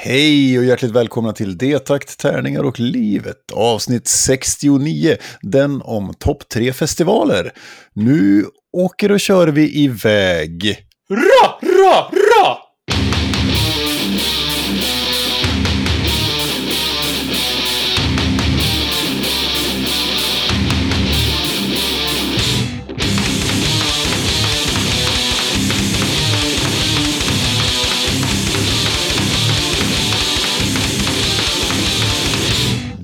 Hej och hjärtligt välkomna till Detakt, tärningar och livet. Avsnitt 69, den om topp tre festivaler. Nu åker och kör vi iväg. Ra, ra, ra!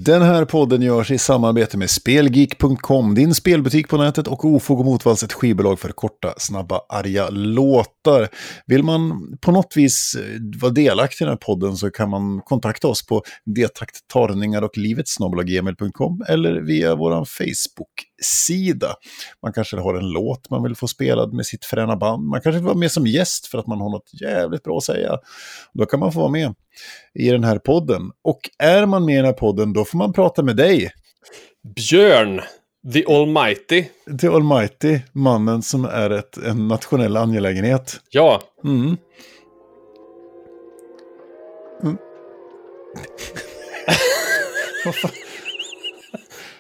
Den här podden görs i samarbete med Spelgeek.com, din spelbutik på nätet och Ofog och Motvalls, ett skivbolag för korta, snabba, arga låtar. Vill man på något vis eh, vara delaktig i den här podden så kan man kontakta oss på detakttarningar och livetsnabelagmail.com eller via vår Facebook. Facebook-sida. Man kanske har en låt man vill få spelad med sitt fräna band. Man kanske vill vara med som gäst för att man har något jävligt bra att säga. Då kan man få vara med i den här podden. Och är man med i den här podden, då får man prata med dig. Björn, the almighty. The Almighty, mannen som är ett, en nationell angelägenhet. Ja, Mm.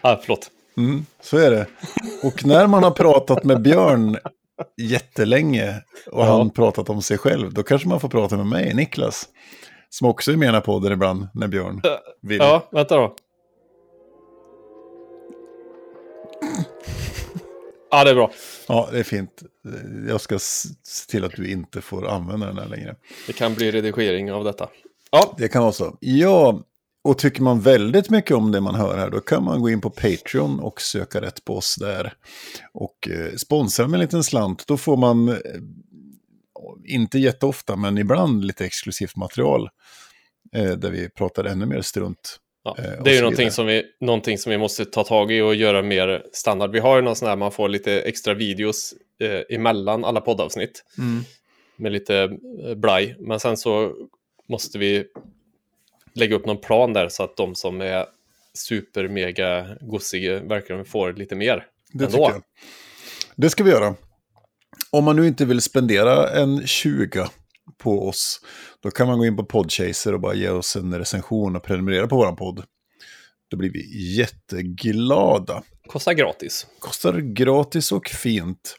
ah, förlåt. Mm, så är det. Och när man har pratat med Björn jättelänge och Ja. han pratat om sig själv, då kanske man får prata med mig, Niklas. Som också är med i podden ibland, när Björn vill. Ja, vänta då. Ja, det är bra. Ja, det är fint. Jag ska se till att du inte får använda den här längre. Det kan bli redigering av detta. Ja, Det kan vara så. Ja, och tycker man väldigt mycket om det man hör här, då kan man gå in på Patreon och söka rätt på oss där. Och eh, sponsra med en liten slant, då får man, eh, inte jätteofta, men ibland lite exklusivt material. Eh, där vi pratar ännu mer strunt. ja. Det är ju någonting som, vi, någonting som vi måste ta tag i och göra mer standard. Vi har ju någon sån här, man får lite extra videos eh, emellan alla poddavsnitt. med lite blaj. Men sen så måste vi lägga upp någon plan där så att de som är super mega gossiga verkligen får lite mer. Det ändå. tycker jag. Det ska vi göra. Om man nu inte vill spendera en 20 på oss, då kan man gå in på Podchaser och bara ge oss en recension och prenumerera på vår podd. Då blir vi jätteglada. Kostar gratis. Kostar gratis och fint.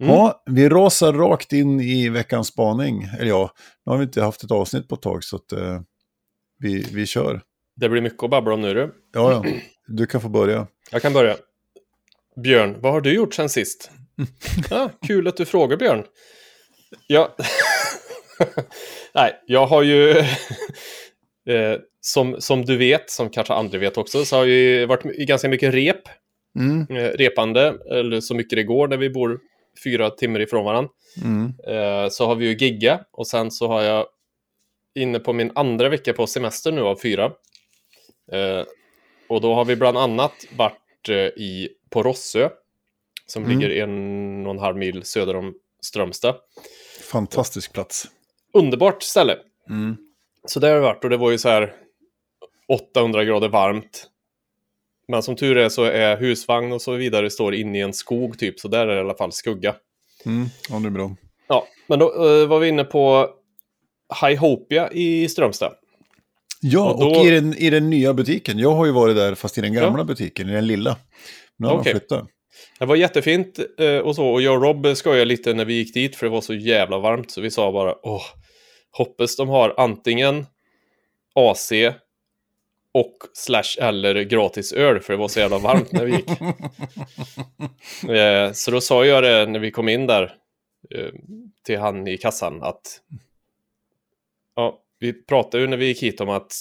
Mm. Ja, vi rasar rakt in i veckans spaning. Eller ja, nu har vi inte haft ett avsnitt på ett tag så att eh, vi, vi kör. Det blir mycket att babbla om nu du. Ja, ja, du kan få börja. Jag kan börja. Björn, vad har du gjort sen sist? Ja, kul att du frågar Björn. Ja. Nej, jag har ju... eh, som, som du vet, som kanske andra vet också, så har jag varit i ganska mycket rep. Mm, eh, repande, eller så mycket det går när vi bor fyra timmar ifrån varandra. mm, Eh, så har vi ju gigga och sen så har jag inne på min andra vecka på semester nu av fyra. Eh, och då har vi bland annat varit eh, i, på Rossö, som Mm. ligger en och en halv mil söder om Strömstad. fantastisk plats. Underbart ställe. Mm. Så där har jag varit och det var ju så här 800 grader varmt. Men som tur är så är husvagn och så vidare står inne i en skog typ, så där är det i alla fall skugga. Mm, ja, det är bra. Ja, men då eh, var vi inne på Highopia i Strömstad. Ja, Och och, då- i, den, i den nya butiken. Jag har ju varit där fast i den gamla butiken, i den lilla. Nu har Okej. de flyttat. Det var jättefint eh, och så, och jag och Rob skojade lite när vi gick dit för det var så jävla varmt så vi sa bara åh, hoppas de har antingen AC och slash eller gratis öl för det var så jävla varmt när vi gick. Eh, så då sa jag det när vi kom in där eh, till han i kassan att ja, vi pratade ju när vi gick hit om att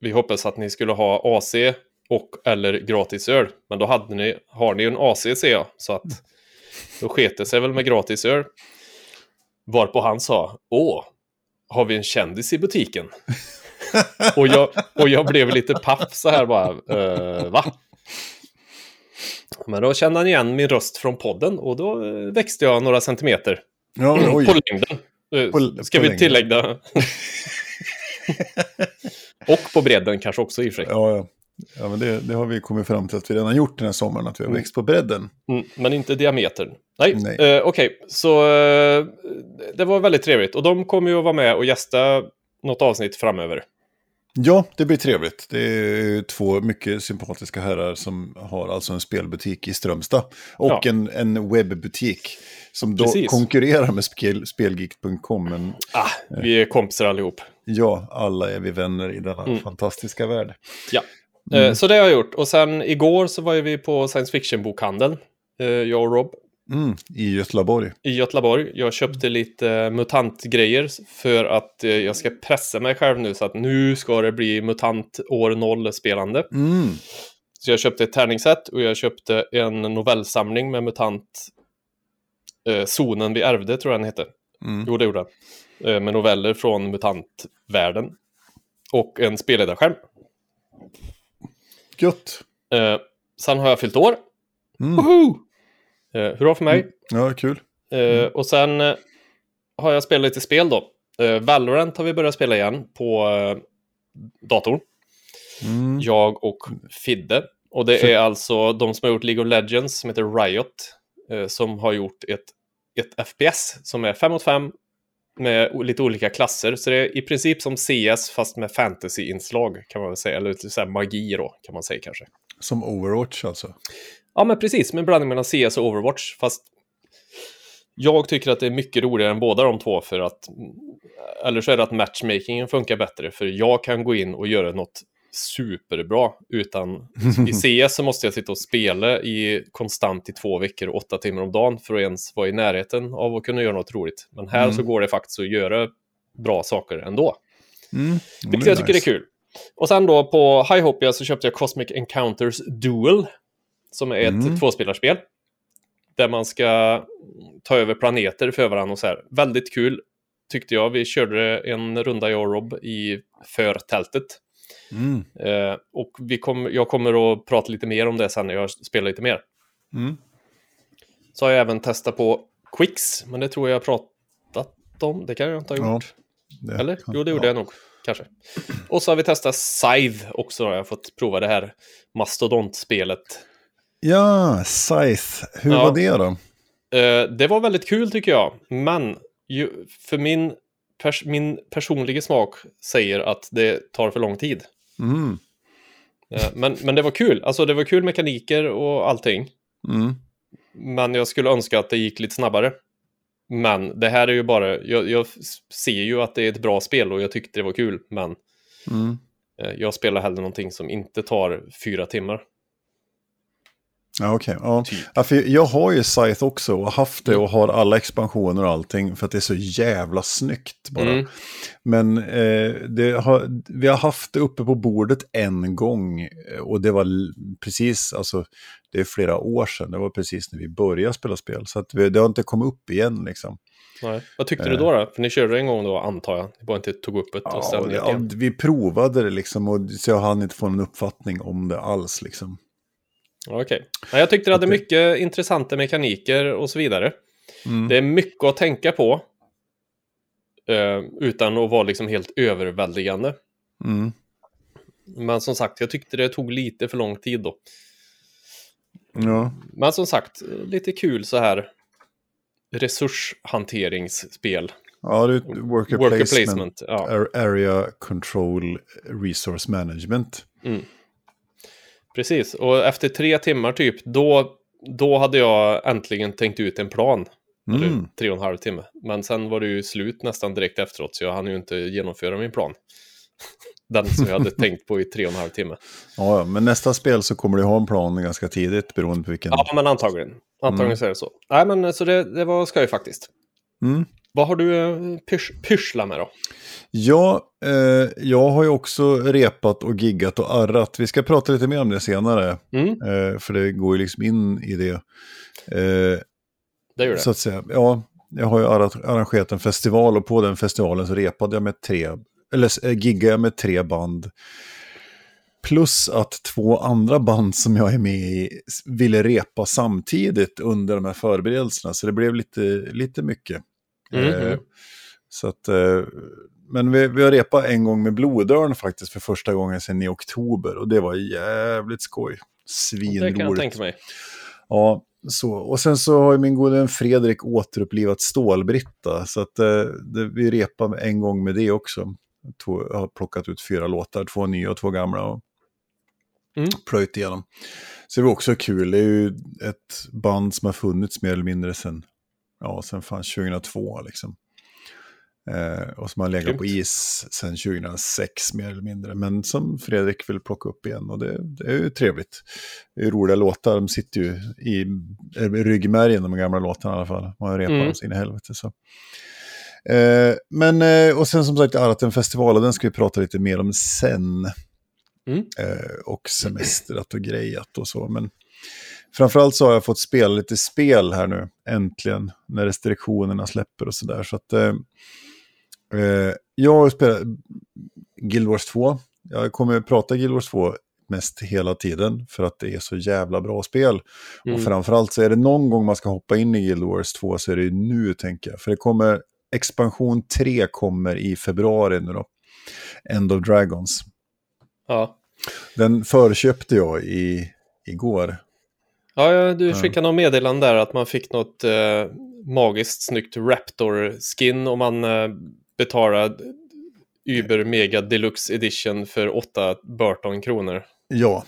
vi hoppas att ni skulle ha AC och eller gratis öl. Men då hade ni, har ni ju en AC ser jag, så att då sket det sig väl med gratis öl. Varpå han sa, åh, har vi en kändis i butiken? och, jag, och jag blev lite paff så här bara, "Eh, va? Men då kände han igen min röst från podden och då eh, växte jag några centimeter Ja, på längden. Eh, På- Ska på vi längden. tillägga. och på bredden kanske också i och för sig. Ja, ja. ja men det, det har vi kommit fram till att vi redan gjort den här sommaren, att vi har Mm. växt på bredden. Mm, men inte diametern. Nej, Nej. Eh, okej. Så eh, det var väldigt trevligt. Och de kommer ju att vara med och gästa något avsnitt framöver. Ja, det blir trevligt. Det är två mycket sympatiska herrar som har alltså en spelbutik i Strömstad. Och Ja. en, en webbutik som då Precis. konkurrerar med spel, spelgeek.com. Men Ah, vi är kompisar allihop. ja, alla är vi vänner i denna Mm. fantastiska värld. Ja. Eh, Så det har jag gjort. Och sen igår så var vi på science fiction-bokhandeln. Eh, jag och Rob. Mm, I Göteborg. i Göteborg. Jag köpte lite mutantgrejer för att eh, jag ska pressa mig själv nu så att nu ska det bli mutant år noll spelande. Mm. Så jag köpte ett tärningssätt och jag köpte en novellsamling med mutant eh, Zonen vi ärvde tror jag den hette. Mm. Jo, det gjorde den. Eh, med noveller från mutantvärlden. Och en spelledarskärm. Gött. Eh, sen har jag fyllt år. Mm. Woho! Eh, hurra för mig. Ja, kul. Eh, och sen eh, har jag spelat lite spel då. Eh, Valorant har vi börjat spela igen på datorn. Mm. Jag och Fidde. Och det är alltså de som har gjort League of Legends som heter Riot. Eh, som har gjort ett, ett FPS som är 5 mot 5 med lite olika klasser. Så det är i princip som CS fast med fantasy-inslag kan man väl säga. Eller lite så här magi då kan man säga kanske. Som Overwatch alltså. Ja, men precis. Med en blandning mellan CS och Overwatch. Fast jag tycker att det är mycket roligare än båda de två för att... Eller så är det att matchmakingen funkar bättre. För jag kan gå in och göra något superbra utan... I CS så måste jag sitta och spela i konstant i två veckor och åtta timmar om dagen för att ens vara i närheten av att kunna göra något roligt. Men här Mm. så går det faktiskt att göra bra saker ändå. Mm. Vilket jag tycker är kul. Och sen då på Highhopia så köpte jag Cosmic Encounters Duel. Som är ett Mm. tvåspelarspel. Där man ska ta över planeter för varandra och så här. Väldigt kul tyckte jag. Vi körde en runda jag och Rob i förtältet. Mm. Eh, och vi kom, jag kommer att prata lite mer om det sen när jag spelar lite mer. Mm. Så har jag även testat på Quicks, men det tror jag har pratat om. Det kan jag inte ha Ja, gjort. det Eller? kan- Jo, det gjorde ja. jag nog. Kanske. Och så har vi testat Scythe också. Då. Jag har fått prova det här mastodontspelet. Ja, Scythe. Hur Ja. var det då? Eh, det var väldigt kul tycker jag. Men ju, för min, pers min personliga smak säger att det tar för lång tid. Mm. Eh, men, men det var kul. Alltså det var kul mekaniker och allting. Mm. Men jag skulle önska att det gick lite snabbare. Men det här är ju bara, jag, jag ser ju att det är ett bra spel och jag tyckte det var kul. Men Mm. eh, jag spelar hellre någonting som inte tar fyra timmar. Ja, okej. Ja. Typ. Ja, för jag har ju Scythe också och haft Mm. det och har alla expansioner och allting för att det är så jävla snyggt bara. Mm. Men eh, det har, vi har haft det uppe på bordet en gång eh, och det var precis, alltså det är flera år sedan, det var precis när vi började spela spel. Så att vi, det har inte kommit upp igen liksom. Nej. Vad tyckte du då, då? För ni körde en gång då, antar jag. Ni bara inte tog upp det och Ja, sen ner ja, vi provade det liksom och så jag hann inte få en uppfattning om det alls liksom. Okej. Ja, jag tyckte det hade Att det- mycket intressanta mekaniker och så vidare. Mm. Det är mycket att tänka på. eh, utan att vara liksom helt överväldigande. Mm. Men som sagt, jag tyckte det tog lite för lång tid då. Ja. Men som sagt, lite kul så här resurshanteringsspel. ja, det är worker, Worker placement. placement. Ja. Ar- Area Control Resource Management. Precis, och efter tre timmar typ, då, då hade jag äntligen tänkt ut en plan. Eller Mm. tre och en halv timme. Men sen var det ju slut nästan direkt efteråt, så jag hann ju inte genomföra min plan. Den som jag hade tänkt på i tre och en halv timme. Ja, ja, men nästa spel så kommer du ha en plan ganska tidigt beroende på vilken. Ja, men antagligen. Antagligen Mm. så är det så. Nej, men så det, det var skoj faktiskt. Mm. Vad har du eh, pysch, pysslat med då? Ja, eh, jag har ju också repat och giggat och arrat. Vi ska prata lite mer om det senare, Mm, eh, för det går ju liksom in i det. Eh, det gör det. så att säga, ja, jag har ju arrangerat en festival och på den festivalen så repade jag med tre, eller äh, giggade jag med tre band. Plus att två andra band som jag är med i ville repa samtidigt under de här förberedelserna. Så det blev lite, lite mycket. Mhm. Eh, så att, eh, men vi, vi har repat en gång med Blodörn faktiskt för första gången sedan i oktober. Och det var jävligt skoj. det kan jag Svinroligt. tänka mig. Ja, så. Och sen så har ju min gode vän Fredrik återupplivat Stålbritta. Så att eh, det, vi repar en gång med det också. Två, jag har plockat ut fyra låtar, två nya och två gamla. Och Mm. plöjt igenom. Så det var också kul, det är ju ett band som har funnits mer eller mindre sen, ja, sen fan 2002 liksom. Eh, och som har legat Grymt. på is sen 2006 mer eller mindre. Men som Fredrik vill plocka upp igen och det, det är ju trevligt. Det är roliga låtar, de sitter ju i, i ryggmärgen de gamla låtarna i alla fall. Man har repat Mm. dem så in i helvete. Så. Eh, men, eh, och sen som sagt Arten-festival, och den ska vi prata lite mer om sen Mm. eh, och semestrat och grejat och så. Men framförallt så har jag fått spela lite spel här nu, äntligen, när restriktionerna släpper och sådär. Så att eh, eh, jag har spelat Guild Wars 2. Jag kommer att prata Guild Wars 2 mest hela tiden för att det är så jävla bra spel. Mm. Och framförallt så är det någon gång man ska hoppa in i Guild Wars 2 så är det ju nu tänker jag. För det kommer, expansion 3 kommer i februari nu då. End of Dragons. Ja. Den förköpte jag i, igår. Ja, du skickade något meddelande där att man fick något eh, magiskt snyggt Raptor-skin om man eh, betalade Uber Mega Deluxe Edition för 8 Burton kronor. Ja,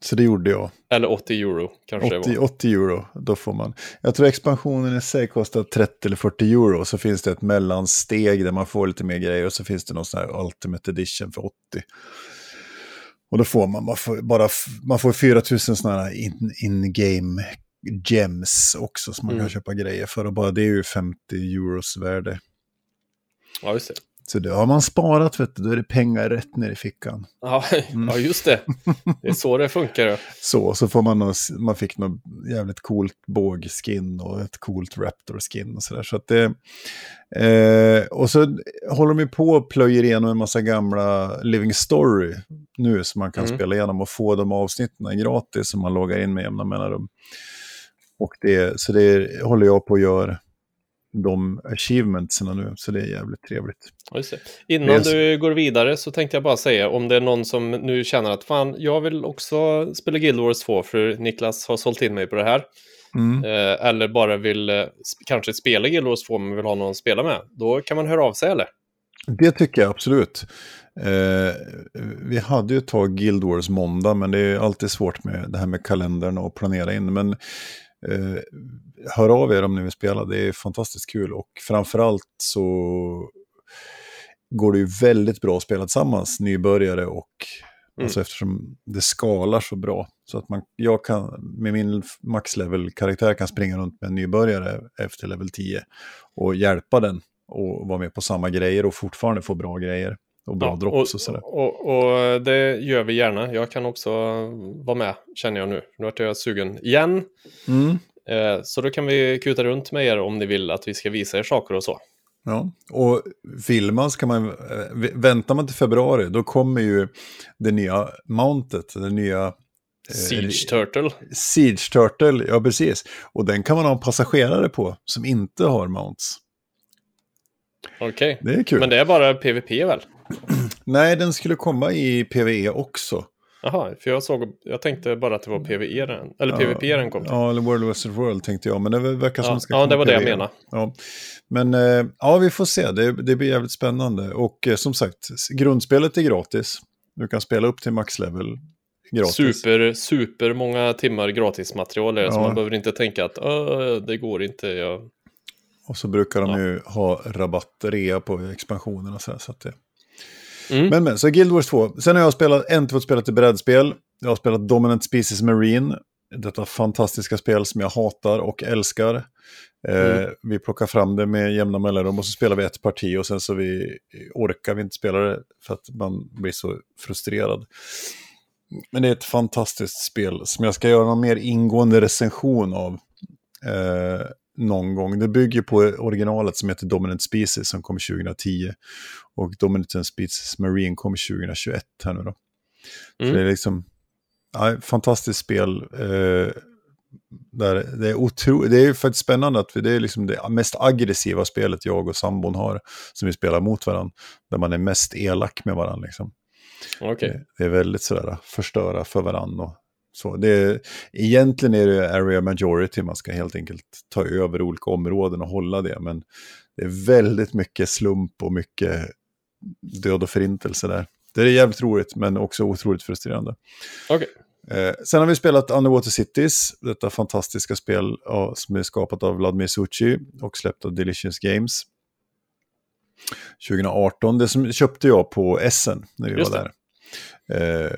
så det gjorde jag. Eller 80 euro kanske det 80, var. 80 euro, då får man. Jag tror expansionen i sig kostar 30 eller 40 euro. Så finns det ett mellansteg där man får lite mer grejer. Och så finns det någon sån här Ultimate Edition för 80. Och då får man, man får bara, man får 4000 sådana här in- in-game gems också som man Mm. kan köpa grejer för. Och bara det är ju 50 euros värde. Ja, just det. Så det har man sparat, vet du, då är det pengar rätt ner i fickan. Ja, Mm. ja, just det. Det är så det funkar. Så, så får man, något, man fick något jävligt coolt bågskin och ett coolt Raptor-skin och sådär. Så att det, eh, och så håller de ju på och plöjer igenom en massa gamla Living Story nu som man kan Mm. spela igenom och få de avsnitten gratis som man loggar in med jämna mellanrum. Och det, så det håller jag på att göra de achievementsarna nu, så det är jävligt trevligt. Innan du går vidare så tänkte jag bara säga om det är någon som nu känner att fan, jag vill också spela Guild Wars 2 för Niklas har sålt in mig på det här. Mm. Eh, eller bara vill eh, kanske spela Guild Wars 2 men vill ha någon att spela med. Då kan man höra av sig eller? Det tycker jag absolut. Eh, vi hade ju ett tag Guild Wars måndag, men det är alltid svårt med det här med kalendern och planera in. Men eh, hör av er om ni vill spela, det är fantastiskt kul. Och framförallt så går det ju väldigt bra att spela tillsammans, nybörjare och Mm. alltså eftersom det skalar så bra. Så att man, jag kan med min maxlevel-karaktär kan springa runt med en nybörjare efter level 10 och hjälpa den och vara med på samma grejer och fortfarande få bra grejer och bra Ja, drops och sådär. Och, och, och det gör vi gärna. Jag kan också vara med, känner jag nu. Nu vart jag sugen igen. Mm. Eh, så då kan vi kuta runt med er om ni vill att vi ska visa er saker och så. Ja, och vill man ska man, eh, väntar man till februari då kommer ju det nya mountet, det nya eh, Siege Turtle. Siege Turtle, ja precis. Och den kan man ha en passagerare på som inte har mounts. Okej. Kul. Men det är bara PVP väl? Nej, den skulle komma i PVE också. Jaha, för jag såg, jag tänkte bara att det var PVE den, eller Ja, PVP den kom till. Ja, eller World Western World tänkte jag, men det verkar som Ja, ska ja, det var det jag PvE. menade. Ja. Men eh, ja, vi får se. Det, det blir jävligt spännande. Och eh, som sagt, grundspelet är gratis. Du kan spela upp till maxlevel gratis. Super, super många timmar gratismaterial är det, så Ja. man behöver inte tänka att "Åh, det går inte. Jag... Och så brukar de Ja. ju ha rabatt, rea på expansionerna. Så, här, så att det... Mm. Men, men, så Guild Wars 2. Sen har jag spelat, äntligen fått spela till brädspel. Jag har spelat Dominant Species Marine. Detta fantastiska spel som jag hatar och älskar. Eh, Mm. Vi plockar fram det med jämna mellanrum och så spelar vi ett parti och sen så vi, orkar vi inte spela det för att man blir så frustrerad. Men det är ett fantastiskt spel som jag ska göra en mer ingående recension av eh, någon gång. Det bygger på originalet som heter Dominant Species som kom 2010. Och Dominant Species Marine kom 2021 här nu då. Så Mm. det är liksom ja, fantastiskt spel. Eh, där det, är otro, det är faktiskt spännande att vi, det är liksom det mest aggressiva spelet jag och sambon har som vi spelar mot varandra. Där man är mest elak med varandra. Liksom. Det, det är väldigt sådär förstöra för varandra. Och så. Det är, egentligen är det area majority, man ska helt enkelt ta över olika områden och hålla det. Men det är väldigt mycket slump och mycket död och förintelse där. Det är jävligt roligt, men också otroligt frustrerande. Okej. Eh, sen har vi spelat Underwater Cities, detta fantastiska spel ja, som är skapat av Vladimir Suchi och släppt av Delicious Games. 2018, det som köpte jag på Essen när vi var där. Eh,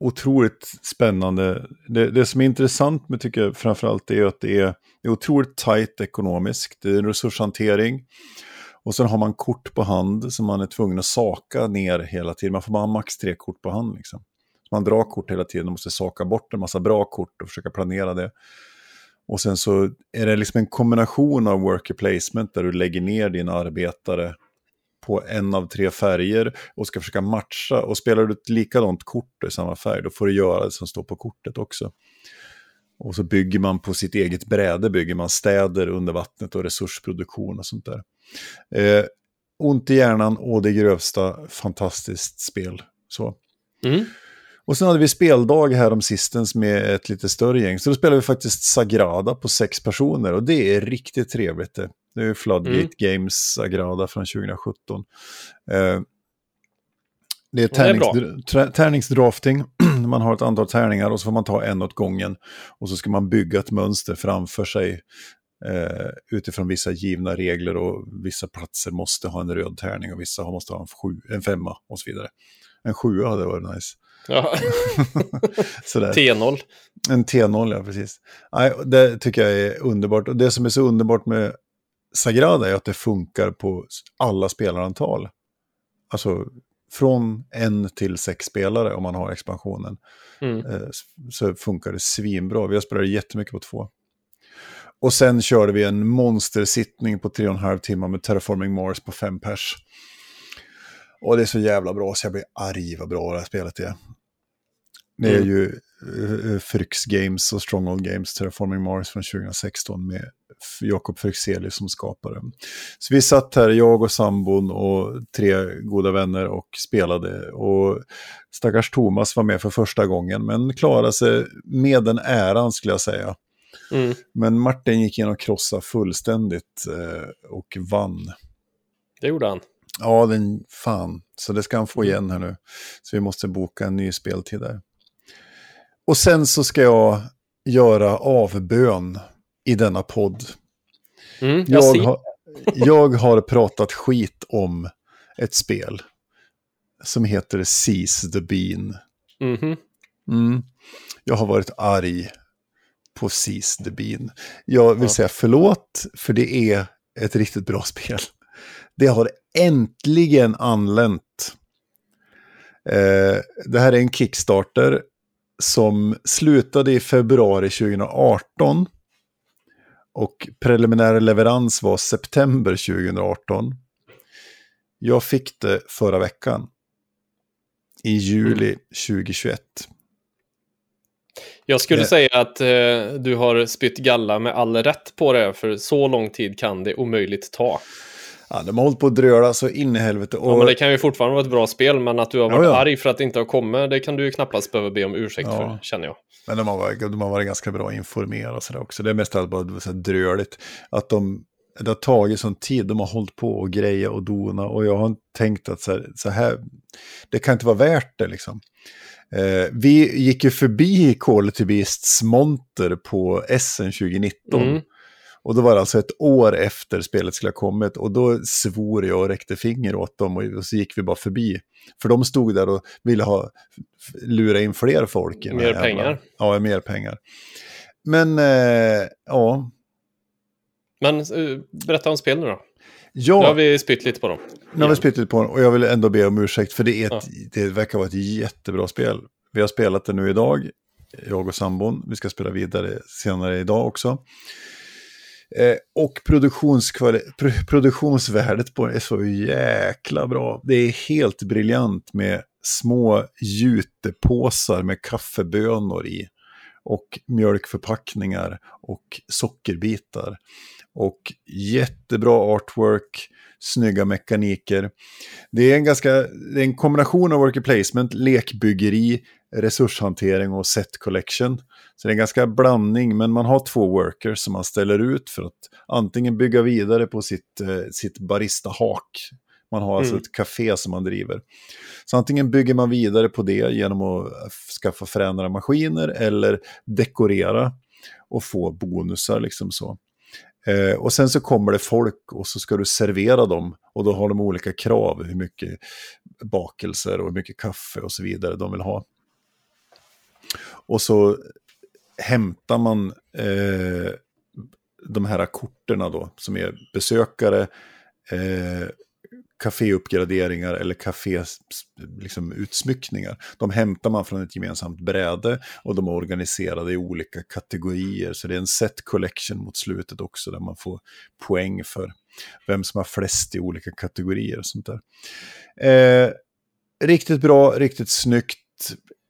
otroligt spännande. Det, det som är intressant med tycker jag framförallt är att det är, det är otroligt tajt ekonomiskt. Det är en resurshantering. Och sen har man kort på hand som man är tvungen att saka ner hela tiden. Man får bara max tre kort på hand. Liksom. Man drar kort hela tiden och måste saka bort en massa bra kort och försöka planera det. Och sen så är det liksom en kombination av worker placement där du lägger ner din arbetare på en av tre färger och ska försöka matcha. Och spelar du ett likadant kort i samma färg, då får du göra det som står på kortet också. Och så bygger man på sitt eget bräde, bygger man städer under vattnet och resursproduktion och sånt där. Eh, ont i hjärnan och det grövsta, fantastiskt spel. Så. Mm. Och sen hade vi speldag här om sistens med ett lite större gäng. Så då spelade vi faktiskt Sagrada på sex personer och det är riktigt trevligt det. Det är Floodgate Mm. Games Sagrada från 2017. Eh, det är, det är tärnings, tärningsdrafting. man har ett antal tärningar och så får man ta en åt gången. Och så ska man bygga ett mönster framför sig eh, utifrån vissa givna regler och vissa platser måste ha en röd tärning och vissa måste ha en, sju, en femma och så vidare. En sjua hade varit nice. Ja. Sådär. T0. En T0, ja precis. Nej, det tycker jag är underbart. Och det som är så underbart med Sagrada är att det funkar på alla spelarantal. Alltså från en till sex spelare om man har expansionen. Mm. Eh, så funkar det svinbra. Vi har spelat jättemycket på två. Och sen körde vi en monstersittning på tre och en halv timmar med Terraforming Mars på fem pers. Och det är så jävla bra så jag blir arg vad bra det här spelet är. Det är Mm. ju uh, Fryx Games och Stronghold Games Terraforming Mars från 2016 med Jakob Fryxelius som skapare. Så vi satt här, jag och sambon och tre goda vänner och spelade. Och stackars Thomas var med för första gången, men klarade sig med den äran skulle jag säga. Mm. Men Martin gick in och krossade fullständigt eh, och vann. Det gjorde han. Ja, den fan. Så det ska han få igen här nu. Så vi måste boka en ny speltid där. Och sen så ska jag göra avbön i denna podd. Mm. Jag, Jag har, jag har pratat skit om ett spel som heter Seize the Bean. Mhm. Mm. Jag har varit arg på Seize the Bean. Jag vill Ja. säga förlåt, för det är ett riktigt bra spel. Det har äntligen anlänt. Eh, det här är en Kickstarter som slutade i februari 2018. Och preliminär leverans var september 2018. Jag fick det förra veckan. I juli 2021. Jag skulle Eh. säga att eh, du har spytt galla med all rätt på det, för så lång tid kan det omöjligt ta. Ja, de har hållit på att dröla så in i helvete. Och, Ja, men det kan ju fortfarande vara ett bra spel, men att du har Ja, varit ja. arg för att det inte har kommit, det kan du ju knappast behöva be om ursäkt Ja. för, känner jag. Men de har, varit, de har varit ganska bra informerade och sådär också. Det är mest allt bara så dröligt. Att de, det har tagit sån tid, de har hållit på och greja och dona. Och jag har tänkt att så här, så här det kan inte vara värt det liksom. Eh, vi gick ju förbi Call to Beasts monter på Essen 2019. Mm. Och då var det alltså ett år efter spelet skulle ha kommit. Och då svor jag och räckte finger åt dem och, så gick vi bara förbi. För de stod där och ville ha, lura in fler folk. Mer jävla- pengar. Ja, mer pengar. Men, eh, ja. Men eh, berätta om spel nu då. Ja, Nu har vi spytt lite på dem. nu har vi spytt lite på den och jag vill ändå be om ursäkt för det, är ett, Ja. det verkar vara ett jättebra spel. Vi har spelat det nu idag, jag och sambon. Vi ska spela vidare senare idag också. Eh, och produktionsvärdet på den är så jäkla bra. Det är helt briljant med små jutepåsar med kaffebönor i. Och mjölkförpackningar och sockerbitar. Och jättebra artwork, snygga mekaniker. Det är en ganska, det är en kombination av worker placement, lekbyggeri, resurshantering och set collection. Så det är en ganska blandning, men man har två workers som man ställer ut för att antingen bygga vidare på sitt, eh, sitt barista-hak Man har alltså Mm. ett café som man driver. Så antingen bygger man vidare på det genom att skaffa förändrade maskiner eller dekorera och få bonusar liksom så. Eh, och sen så kommer det folk och så ska du servera dem och då har de olika krav, hur mycket bakelser och hur mycket kaffe och så vidare de vill ha. Och så hämtar man eh, de här korterna då, som är besökare, eh, kaféuppgraderingar eller kaféutsmyckningar. Liksom, de hämtar man från ett gemensamt bräde och de är organiserade i olika kategorier. Så det är en set collection mot slutet också där man får poäng för vem som har flest i olika kategorier och sånt där. Eh, riktigt bra, riktigt snyggt.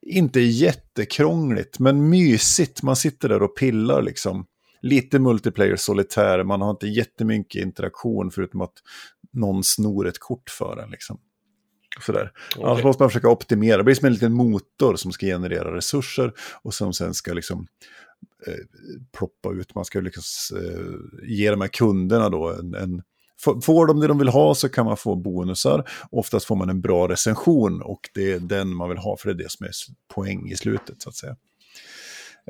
Inte jättekrångligt, men mysigt. Man sitter där och pillar liksom. Lite multiplayer solitär, man har inte jättemycket interaktion förutom att någon snor ett kort för en. Liksom. Sådär. Okej. Annars måste man försöka optimera. Det blir som en liten motor som ska generera resurser och som sen ska liksom eh, ploppa ut. Man ska liksom eh, ge de här kunderna då en, en Får- de det de vill ha så kan man få bonusar. Oftast får man en bra recension och det är den man vill ha för det är det som är poäng i slutet så att säga.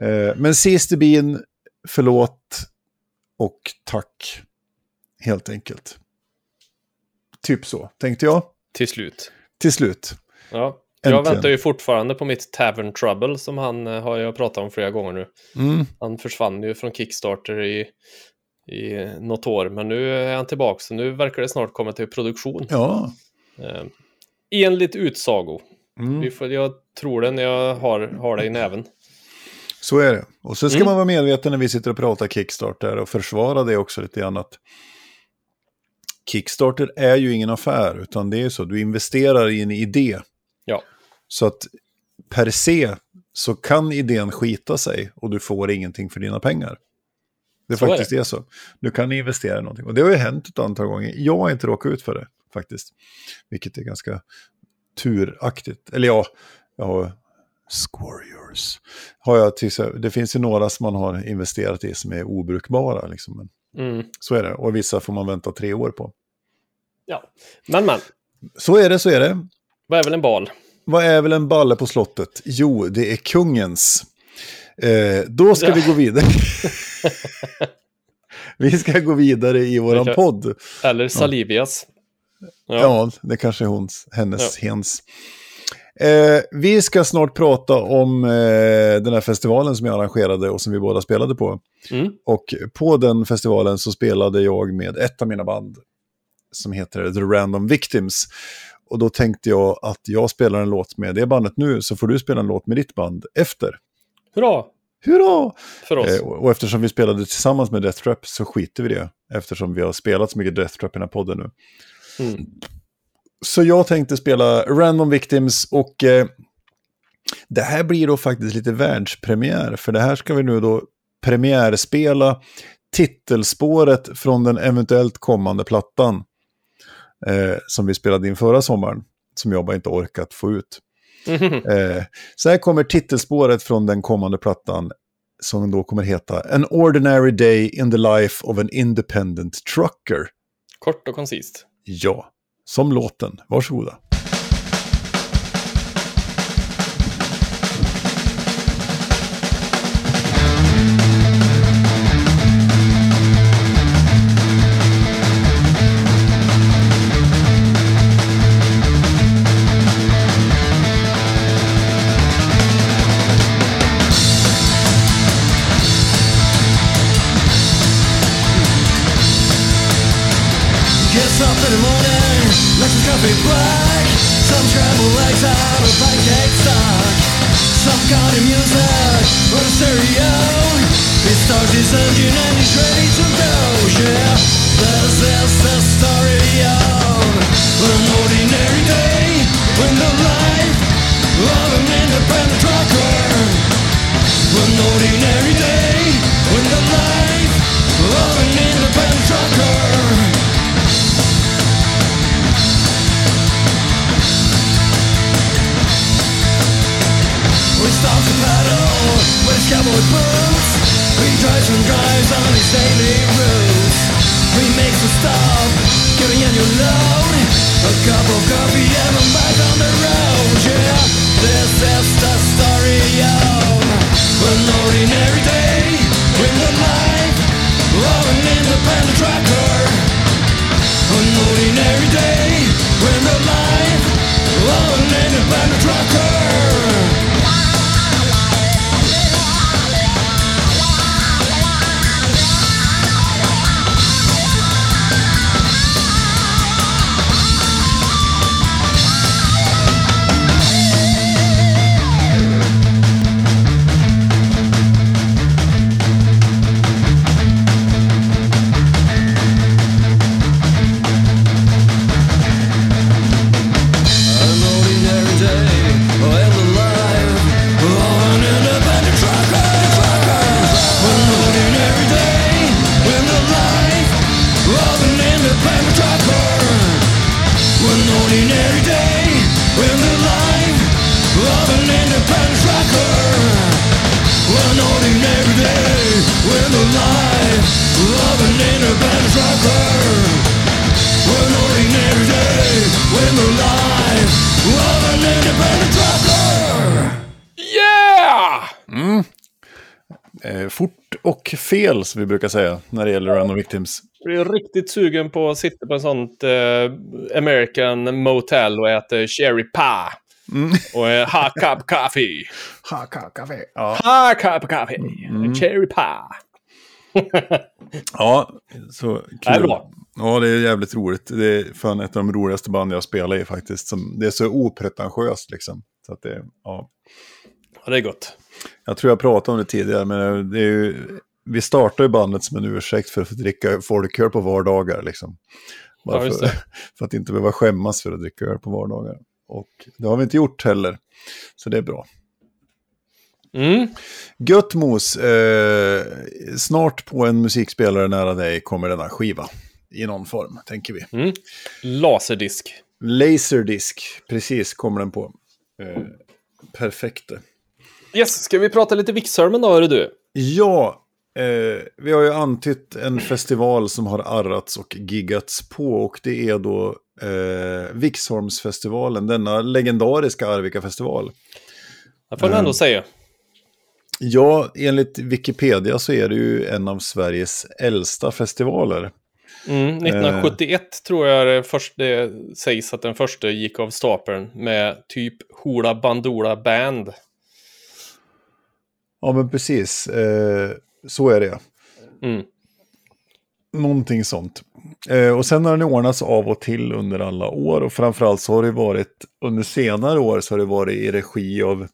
Eh, Men sist i bin, förlåt och tack. Helt enkelt. Typ så, tänkte jag. Till slut. Till slut. Ja. Jag Äntligen. väntar ju fortfarande på mitt Tavern Trouble som han eh, har jag pratat om flera gånger nu. Mm. Han försvann ju från Kickstarter i, i något år, men nu är han tillbaka. Så nu verkar det snart komma till produktion. Ja. Eh, enligt utsago. Mm. Vi får, jag tror det när jag har, har det i näven. Så är det. Och så ska Mm. man vara medveten när vi sitter och pratar Kickstarter och försvara det också lite grann att Kickstarter är ju ingen affär, utan det är så, du investerar i en idé. Ja. Så att per se så kan idén skita sig och du får ingenting för dina pengar. Det Så är faktiskt är så. Du kan investera i någonting. Och det har ju hänt ett antal gånger. Jag har inte råkat ut för det faktiskt. Vilket är ganska turaktigt. Eller ja, jag har Squarriors. Har jag till, det finns ju några som man har investerat i som är obrukbara. Liksom. Men Mm. så är det. Och vissa får man vänta tre år på. Ja, men men. Så är det, så är det. Vad är väl en bal? Vad är väl en balle på slottet? Jo, det är kungens. Eh, då ska Ja. vi gå vidare. vi ska gå vidare i våran Okej. podd. Eller Salivias? Ja, Ja. det kanske är hons, hennes, hens. Eh, vi ska snart prata om eh, den här festivalen som jag arrangerade och som vi båda spelade på. Mm. Och på den festivalen så spelade jag med ett av mina band som heter The Random Victims. Och då tänkte jag att jag spelar en låt med det bandet nu så får du spela en låt med ditt band efter. Hurra Hurra! för oss. Eh, och eftersom vi spelade tillsammans med Death Trap så skiter vi det. Eftersom vi har spelat så mycket Death Trap i den här podden nu. Mm. Så jag tänkte spela Random Victims och eh, det här blir då faktiskt lite världspremiär. För det här ska vi nu då premiärspela titelspåret från den eventuellt kommande plattan. Eh, som vi spelade in förra sommaren. Som jag bara inte orkat få ut. Eh, så här kommer titelspåret från den kommande plattan. Som då kommer heta An Ordinary Day in the Life of an Independent Trucker. Kort och koncist. Ja, som låten. Varsågoda. He drives and drives on his daily route. He makes a stop, getting on your load. A cup of coffee and I'm back on the road. Yeah, this is the story of an ordinary day in the life of an independent trucker. An ordinary day in the life of an independent trucker. Fel, som vi brukar säga, när det gäller Random Victims. Jag är riktigt sugen på att sitta på en sånt eh, American motel och äta cherry pie. Och eh, hot cup coffee. Haka, kaffe. Ja. Hot cup coffee. Cherry pie. ja, så kul. Det är bra. Ja, det är jävligt roligt. Det är fan ett av de roligaste band jag spelar i faktiskt. Som, det är så opretentiöst liksom. Så att det, ja. Ja, det är gott. Jag tror jag pratade om det tidigare, men det är ju, vi startade ju bandet som en ursäkt för att få dricka folköl på vardagar. Liksom. Bara Ja, för, att inte behöva skämmas för att dricka öl på vardagar. Och det har vi inte gjort heller, så det är bra. Mm. Gött mos, eh, snart på en musikspelare nära dig kommer denna skiva. I någon form, tänker vi. Mm. Laserdisk. Laserdisc, precis kommer den på. Eh, perfekt. Yes, ska vi prata lite Vixholmen då, hörru du? Ja, eh, vi har ju antytt en festival som har arrats och giggats på. Och det är då eh, Vixholmsfestivalen, denna legendariska Arvika-festival. Det får man ändå säga. Ja, enligt Wikipedia så är det ju en av Sveriges äldsta festivaler. Mm, 1971 tror jag det, först, det sägs att den första gick av stapeln med typ Hoola Bandoola Band. Ja, men precis. Eh, så är det. Mm. Någonting sånt. Eh, och sen har den ordnats av och till under alla år. Och framförallt så har det varit, under senare år så har det varit i regi av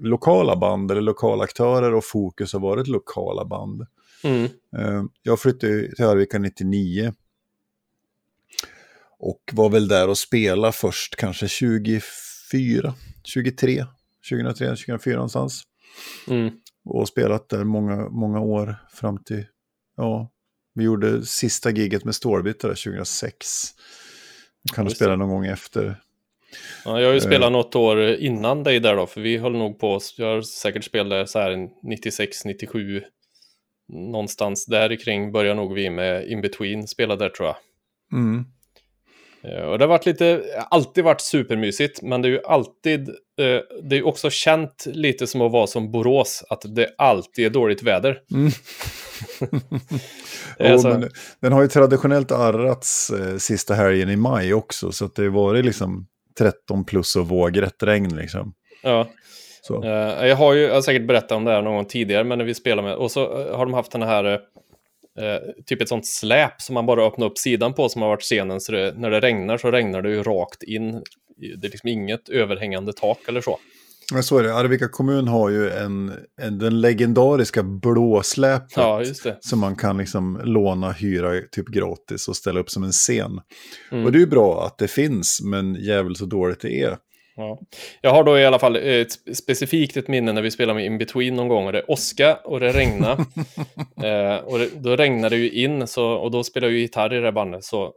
lokala band eller lokala aktörer och fokus har varit lokala band. Mm. Eh, jag flyttade till Arvika 99. Och var väl där och spelade först kanske 24, 23, 2003, 2004 någonstans. Mm. Och spelat där många, många år fram till, ja, vi gjorde sista giget med Stålbyte där 2006. Vi kan Just spela någon gång efter. Ja, jag har ju Eh. spelat något år innan dig där då, för vi höll nog på, jag har säkert spelat så här 96, 97, någonstans där kring börjar nog vi med In Between spela där tror jag. Mm. Eh, Och det har varit lite, alltid varit supermysigt, men det är ju alltid, eh, det är också känt lite som att vara som Borås, att det alltid är dåligt väder. Mm. Alltså- men den har ju traditionellt arrats eh, sista helgen i maj också. Så det har varit liksom 13 plus och vågrätt regn liksom. Ja. Så. Jag har ju jag har säkert berättat om det här någon gång tidigare, men när vi spelar med, och så har de haft den här, eh, typ ett sånt släp som man bara öppnar upp sidan på som har varit scenen, så det, när det regnar så regnar det ju rakt in. Det är liksom inget överhängande tak eller så. Men så är det. Arvika kommun har ju en, en, den legendariska blåsläpet. Ja. Som man kan liksom låna, hyra typ gratis och ställa upp som en scen. Mm. Och det är ju bra att det finns, men jävligt så dåligt det är. Ja. Jag har då i alla fall ett specifikt ett minne när vi spelade med In Between någon gång och det åska och det regna. eh, och det, då regnade det ju in så, och då spelade jag ju gitarr i det bandet så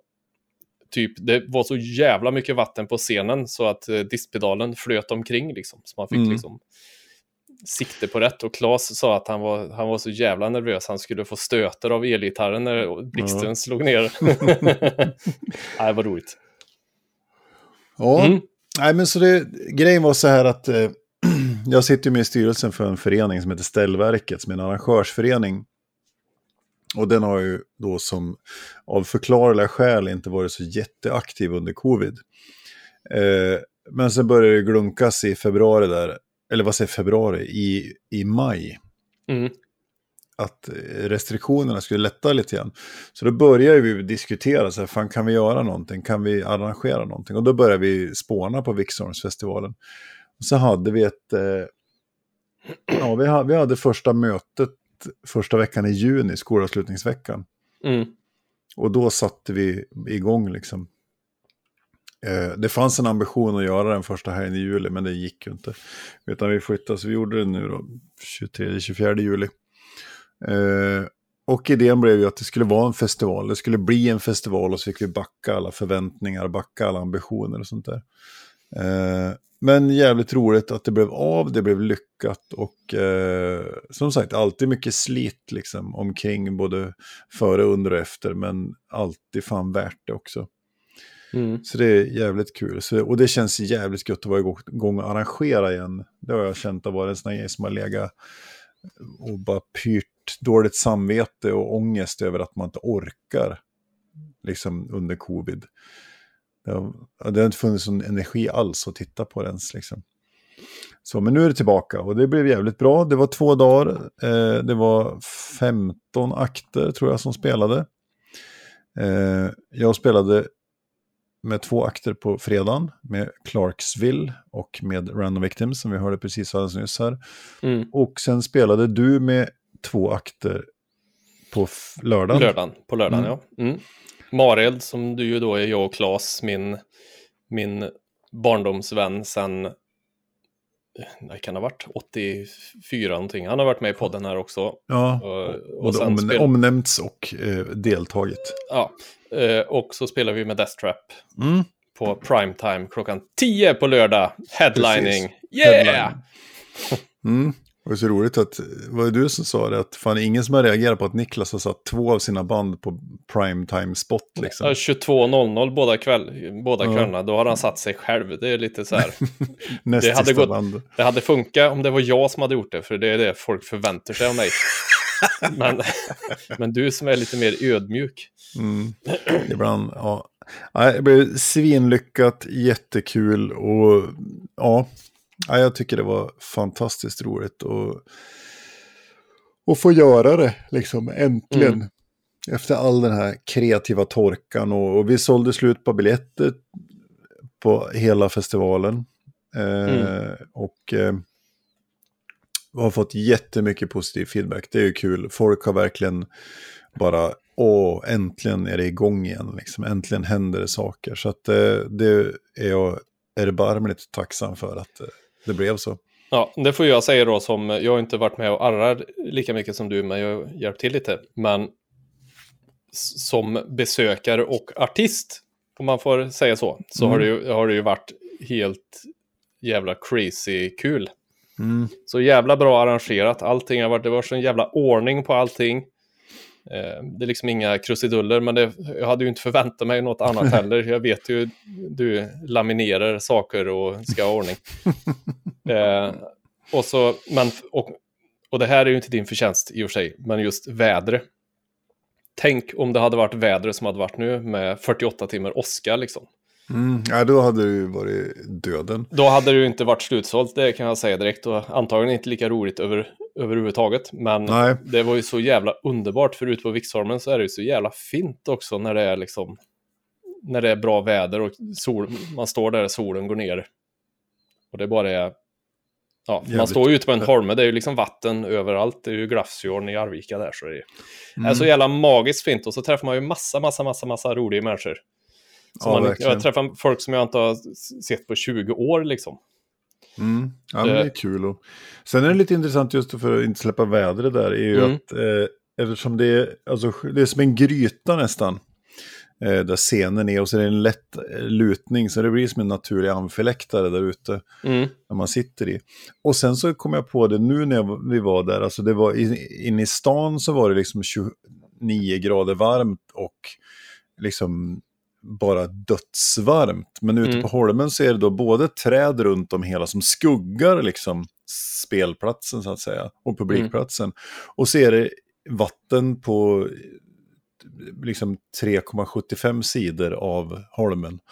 typ det var så jävla mycket vatten på scenen så att eh, diskpedalen flöt omkring liksom. Så man fick Mm. liksom sikte på rätt. Och Claes sa att han var, han var så jävla nervös. Han skulle få stöter av elgitarren när blixten slog ner. Nej, vad roligt. Ja, Mm nej men så det, grejen var så här att eh, jag sitter med i styrelsen för en förening som heter Ställverket, som är en arrangörsförening. Och den har ju då som av förklarliga skäl inte varit så jätteaktiv under covid. Eh, men sen började det glunkas i februari där, eller vad säger februari, i, i maj Mm att restriktionerna skulle lätta lite grann. Så då började vi diskutera, så här, fan, kan vi göra någonting? Kan vi arrangera någonting? Och då började vi spåna på Vixholmsfestivalen. Och så hade vi ett, eh, ja, vi hade, vi hade första mötet första veckan i juni, skolavslutningsveckan. Mm. Och då satte vi igång liksom. Eh, det fanns en ambition att göra den första helgen i juli, men det gick ju inte. Utan vi flyttade, så vi gjorde det nu då, 23-24 juli. Eh, och idén blev ju att det skulle vara en festival. Det skulle bli en festival och så fick vi backa alla förväntningar, backa alla ambitioner och sånt där. Eh, men jävligt roligt att det blev av, det blev lyckat och eh, som sagt alltid mycket slit liksom omkring både före, under och efter. Men alltid fan värt det också. Mm. Så det är jävligt kul. Så, och det känns jävligt gött att vara igång- och arrangera igen. Det har jag känt att vara en sån här grej som har legat och bara pyrt dåligt samvete och ångest över att man inte orkar liksom under covid. Det har, det har inte funnits någon energi alls att titta på det ens. Liksom. Så, men nu är det tillbaka och det blev jävligt bra. Det var två dagar, eh, det var 15 akter tror jag som spelade. Eh, jag spelade med två akter på fredagen med Clarksville och med Random Victims som vi hörde precis alldeles nyss här. Mm. Och sen spelade du med två akter på lördagen. Lördagen, på lördagen Mm. ja. Mm. Mareld som du ju då är, jag och Claes, min, min barndomsvän sen, det kan ha varit 84 någonting. Han har varit med i podden här också. Ja, Och, och både sen om, spel, omnämnts och eh, deltagit. ja, eh, och så spelar vi med Death Trap Mm. på primetime klockan 10 på lördag. Headlining. Precis. Yeah! Headline. Mm. Det var så roligt att, var det du som sa det, att fan ingen som har reagerat på att Niklas har satt två av sina band på primetime spot liksom. Ja, 22.00 båda, kväll, båda Ja. kvällarna, då har han satt sig själv. Det är lite så här. Det hade gått- band. Det hade funkat om det var jag som hade gjort det, för det är det folk förväntar sig av mig. men, men du som är lite mer ödmjuk. Mm. Ibland, ja. Det blev svinlyckat, jättekul och ja, ja, jag tycker det var fantastiskt roligt och, och få göra det liksom äntligen. Mm. Efter all den här kreativa torkan och, och vi sålde slut på biljetter på hela festivalen. Eh, Och eh, har fått jättemycket positiv feedback. Det är ju kul. Folk har verkligen bara, åh, äntligen är det igång igen. Liksom. Äntligen händer det saker. Så att, eh, det är jag erbarmligt tacksam för att eh, det blev så. Ja, det får jag säga då som, jag har inte varit med och arrar lika mycket som du, men jag har hjälpt till lite. Men som besökare och artist, om man får säga så, så Mm. har, det ju, har det ju varit helt jävla crazy kul. Mm. Så jävla bra arrangerat, allting har varit, det var så en jävla ordning på allting. Eh, det är liksom inga krusiduller, men det, jag hade ju inte förväntat mig något annat heller. Jag vet ju, du laminerar saker och ska ha ordning. Eh, och, så, men, och, och det här är ju inte din förtjänst i och för sig, men just vädret. Tänk om det hade varit vädret som hade varit nu med 48 timmar åska liksom. Mm. Ja, då hade det ju varit döden. Då hade det ju inte varit slutsålt, det kan jag säga direkt. Och antagligen inte lika roligt över, överhuvudtaget. Men Nej. det var ju så jävla underbart, för ute på Vixholmen så är det ju så jävla fint också när det är liksom när det är bra väder och sol, man står där solen går ner. Och det bara är... Ja, man Jävligt. står ju ute på en holme, det är ju liksom vatten överallt. Det är ju Glafsfjorden i Arvika där, så det är, Mm. är så jävla magiskt fint. Och så träffar man ju massa, massa, massa, massa roliga människor. Som Ja, man, jag träffar folk som jag inte har sett på 20 år liksom. Mm. Ja, Det- det är kul. Och... Sen är det lite intressant just för att inte släppa vädret där, är ju Mm. att eh, eftersom det är, alltså, det är som en gryta nästan. Eh, där scenen är och så är det en lätt eh, lutning så det blir som en naturlig amfiläktare där ute. Mm. när man sitter i. Och sen så kom jag på det nu när jag, vi var där, alltså det var in- inne i stan så var det liksom 29 grader varmt och liksom bara dödsvarmt. Men ute Mm. på Holmen så är det då både träd runt om hela som skuggar liksom spelplatsen så att säga och publikplatsen. Och så är det vatten på liksom 3,75 sidor av Holmen.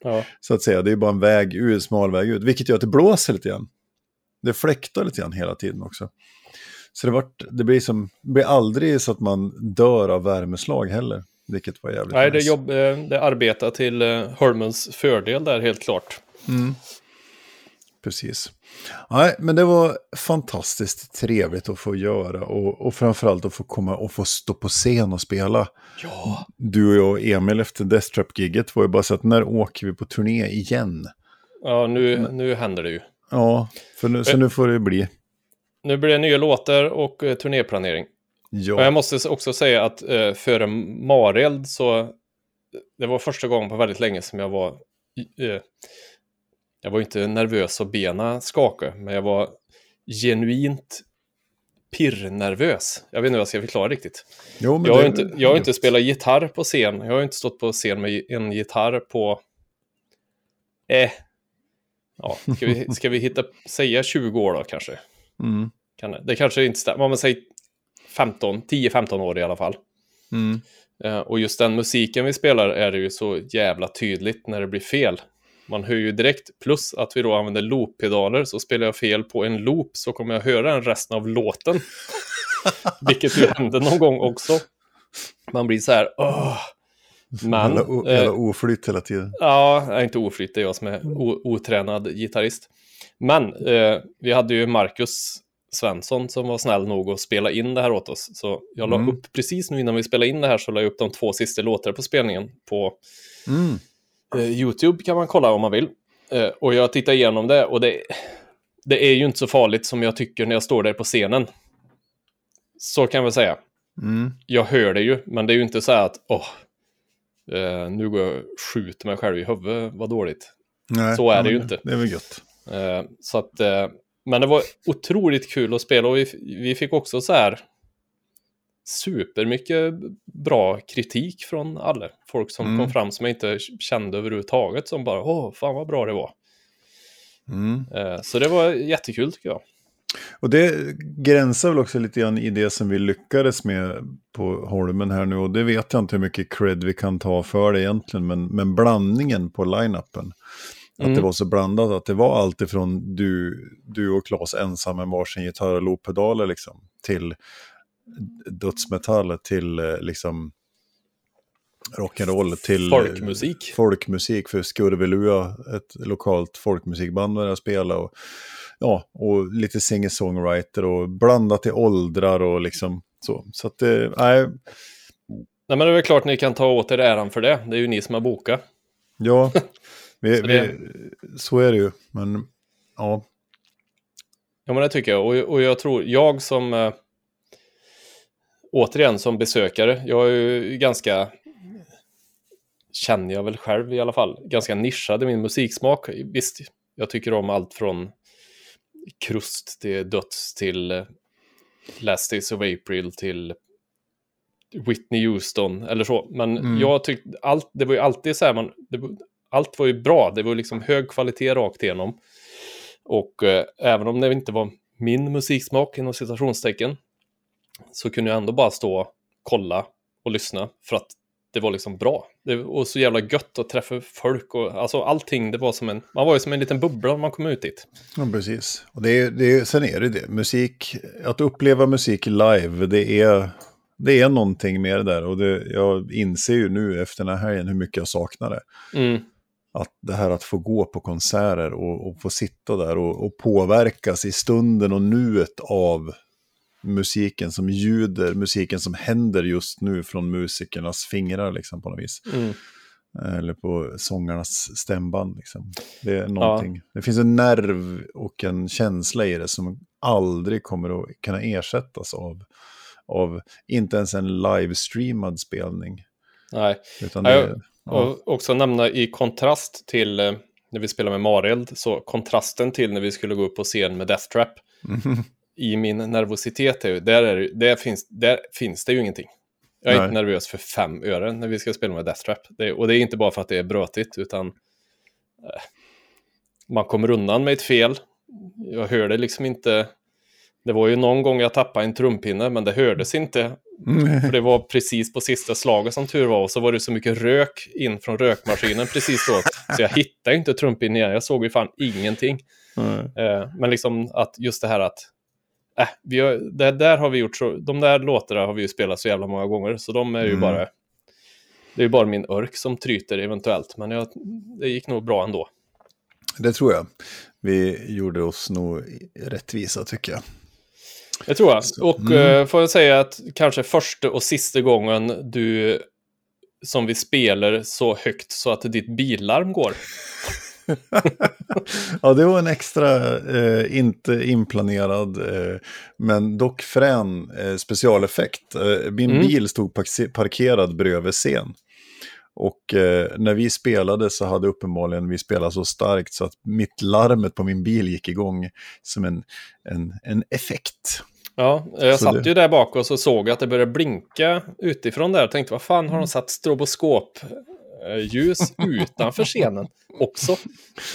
Ja. Så att säga, det är bara en väg ut, smal väg ut, vilket gör att det blåser lite grann. Det fläktar lite grann hela tiden också. Så det, vart, det, blir som, det blir aldrig så att man dör av värmeslag heller, vilket var jävligt Nej, det, jobb, eh, det arbetar till eh, Holmens fördel där helt klart. Precis. Nej, men det var fantastiskt trevligt att få göra och, och framförallt att få komma och få stå på scen och spela. Ja. Du och jag och Emil efter Death Trap-gigget var ju bara så att när åker vi på turné igen? Ja, nu, nu händer det ju. Ja, för nu, så Eh. nu får det bli. Nu blir det nya låtar och turnéplanering. Ja. jag måste också säga att eh, före Mareld så det var första gången på väldigt länge som jag var eh, jag var inte nervös och bena skakade, men jag var genuint pirrnervös. Jag vet inte hur jag ska förklara riktigt. Jo, men Jag har, det- inte, jag har inte spelat gitarr på scen. Jag har inte stått på scen med en gitarr på... Eh. Ja, ska vi, ska vi hitta, säga 20 år då kanske? Mm. Kan det, det kanske inte stämmer, om man säger 15, 10-15 år i alla fall. Mm. Eh, och just den musiken vi spelar är det ju så jävla tydligt när det blir fel. Man hör ju direkt, plus att vi då använder looppedaler, så spelar jag fel på en loop så kommer jag höra den resten av låten. Vilket ju händer någon gång också. Man blir så här, åh. Men, Jävla, o- eh, jävla oflytt hela tiden. Ja, inte oflytt, det är jag som är otränad gitarrist. Men eh, vi hade ju Marcus Svensson som var snäll nog att spela in det här åt oss. Så jag la Mm. upp, precis nu innan vi spelade in det här, så la jag upp de två sista låtarna på spelningen på Mm. eh, YouTube kan man kolla om man vill. Eh, och jag tittar igenom det och det, det är ju inte så farligt som jag tycker när jag står där på scenen. Så kan vi säga. Mm. Jag hör det ju, men det är ju inte så här att åh, eh, nu går jag och skjuter mig själv i huvudet, vad dåligt. Nej, Så är det ju inte. Det är väl gött. Eh, så att, eh, men det var otroligt kul att spela och vi, vi fick också så här supermycket bra kritik från alla. Folk som Mm. kom fram som jag inte kände överhuvudtaget som bara åh, fan vad bra det var. Mm. Eh, så det var jättekul tycker jag. Och det gränsar väl också lite grann i det som vi lyckades med på Holmen här nu. Och det vet jag inte hur mycket cred vi kan ta för det egentligen. Men, men blandningen på line-upen. Att Mm. det var så blandat. Att det var allt ifrån du, du och Claes ensam med varsin gitarr och looppedaler liksom. Till dödsmetall, till eh, liksom rock'n'roll, till eh, Folkmusik. folkmusik för Skurvelua, ett lokalt folkmusikband där jag spelade. Och, ja, och lite singer-songwriter och blandat i åldrar och liksom så. Så att det, nej, Nej men det är väl klart ni kan ta åt er äran för det. Det är ju ni som har bokat. ja, vi, Så det- vi, så är det ju. Men ja, Ja men det tycker jag. Och, och jag tror, jag som eh, återigen som besökare, jag är ju ganska känner jag väl själv i alla fall, ganska nischad i min musiksmak. Visst, jag tycker om allt från krust till döds till eh, Last Days of April till Whitney Houston eller så. Men Mm. jag tyckte allt, det var ju alltid så här, man, det, allt var ju bra, det var liksom hög kvalitet rakt igenom. Och eh, även om det inte var min musiksmak inom citationstecken så kunde jag ändå bara stå och kolla och lyssna för att det var liksom bra. Det var så jävla gött att träffa folk och alltså allting, det var som en, man var ju som en liten bubbla när man kom ut dit. ja precis. Och det är, det är, sen är det det. Musik, att uppleva musik live, det är, det är någonting med det där. Och det, jag inser ju nu efter den här helgen hur mycket jag saknar det. Mm. Att det här att få gå på konserter och, och få sitta där och, och påverkas i stunden och nuet av musiken som ljuder, musiken som händer just nu från musikernas fingrar liksom på något vis. Mm. Eller på sångarnas stämband liksom. Det är någonting. Det finns en nerv och en känsla i det som aldrig kommer att kunna ersättas av, av inte ens en livestreamad spelning. Nej. Utan det, ja. Och också nämna i kontrast till eh, när vi spelar med Marield, så kontrasten till när vi skulle gå upp på scen med Death Trap Mhm. i min nervositet, där, är där, finns, där finns det ju ingenting. Jag är Nej. inte nervös för fem öre när vi ska spela med Death Trap. Det, och det är inte bara för att det är brötigt, utan eh, man kommer undan med ett fel. Jag hör det liksom inte. Det var ju någon gång jag tappade en trumpinne, men det hördes inte. För det var precis på sista slaget som tur var. Och så var det så mycket rök in från rökmaskinen precis då. Så jag hittade inte trumpinnen igen. Jag såg ju fan ingenting. Eh, men liksom att just det här att äh, vi har, det där har vi gjort så, de där låtarna har vi ju spelat så jävla många gånger, så de är ju Mm. bara, det är ju bara min örk som tryter eventuellt, men jag, det gick nog bra ändå. Det tror jag. Vi gjorde oss nog rättvisa tycker jag. Det tror jag. Och mm. eh, får jag säga att kanske första och sista gången du som vi spelar så högt så att ditt billarm går. Ja, det var en extra, eh, inte inplanerad, eh, men dock frän eh, specialeffekt. Eh, min Mm. bil stod park- parkerad bredvid scen. Och eh, när vi spelade så hade uppenbarligen vi spelat så starkt så att mitt larmet på min bil gick igång som en, en, en effekt. Ja, jag Så satt det- ju där bak och så såg jag att det började blinka utifrån där och tänkte vad fan har de satt stroboskopljus utanför scenen också?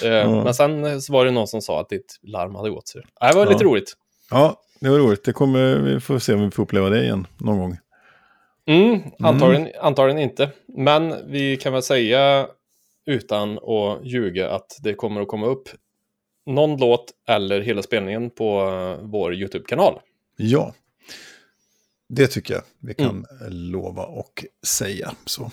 Eh, Ja. Men sen så var det någon som sa att ditt larm hade gått. Så det var lite Ja. roligt. Ja, det var roligt. Det kommer, vi får se om vi får uppleva det igen någon gång. Mm, antagligen, antagligen inte. Men vi kan väl säga utan att ljuga att det kommer att komma upp någon låt eller hela spelningen på vår YouTube-kanal. Ja, det tycker jag vi kan Mm. lova och säga. Så.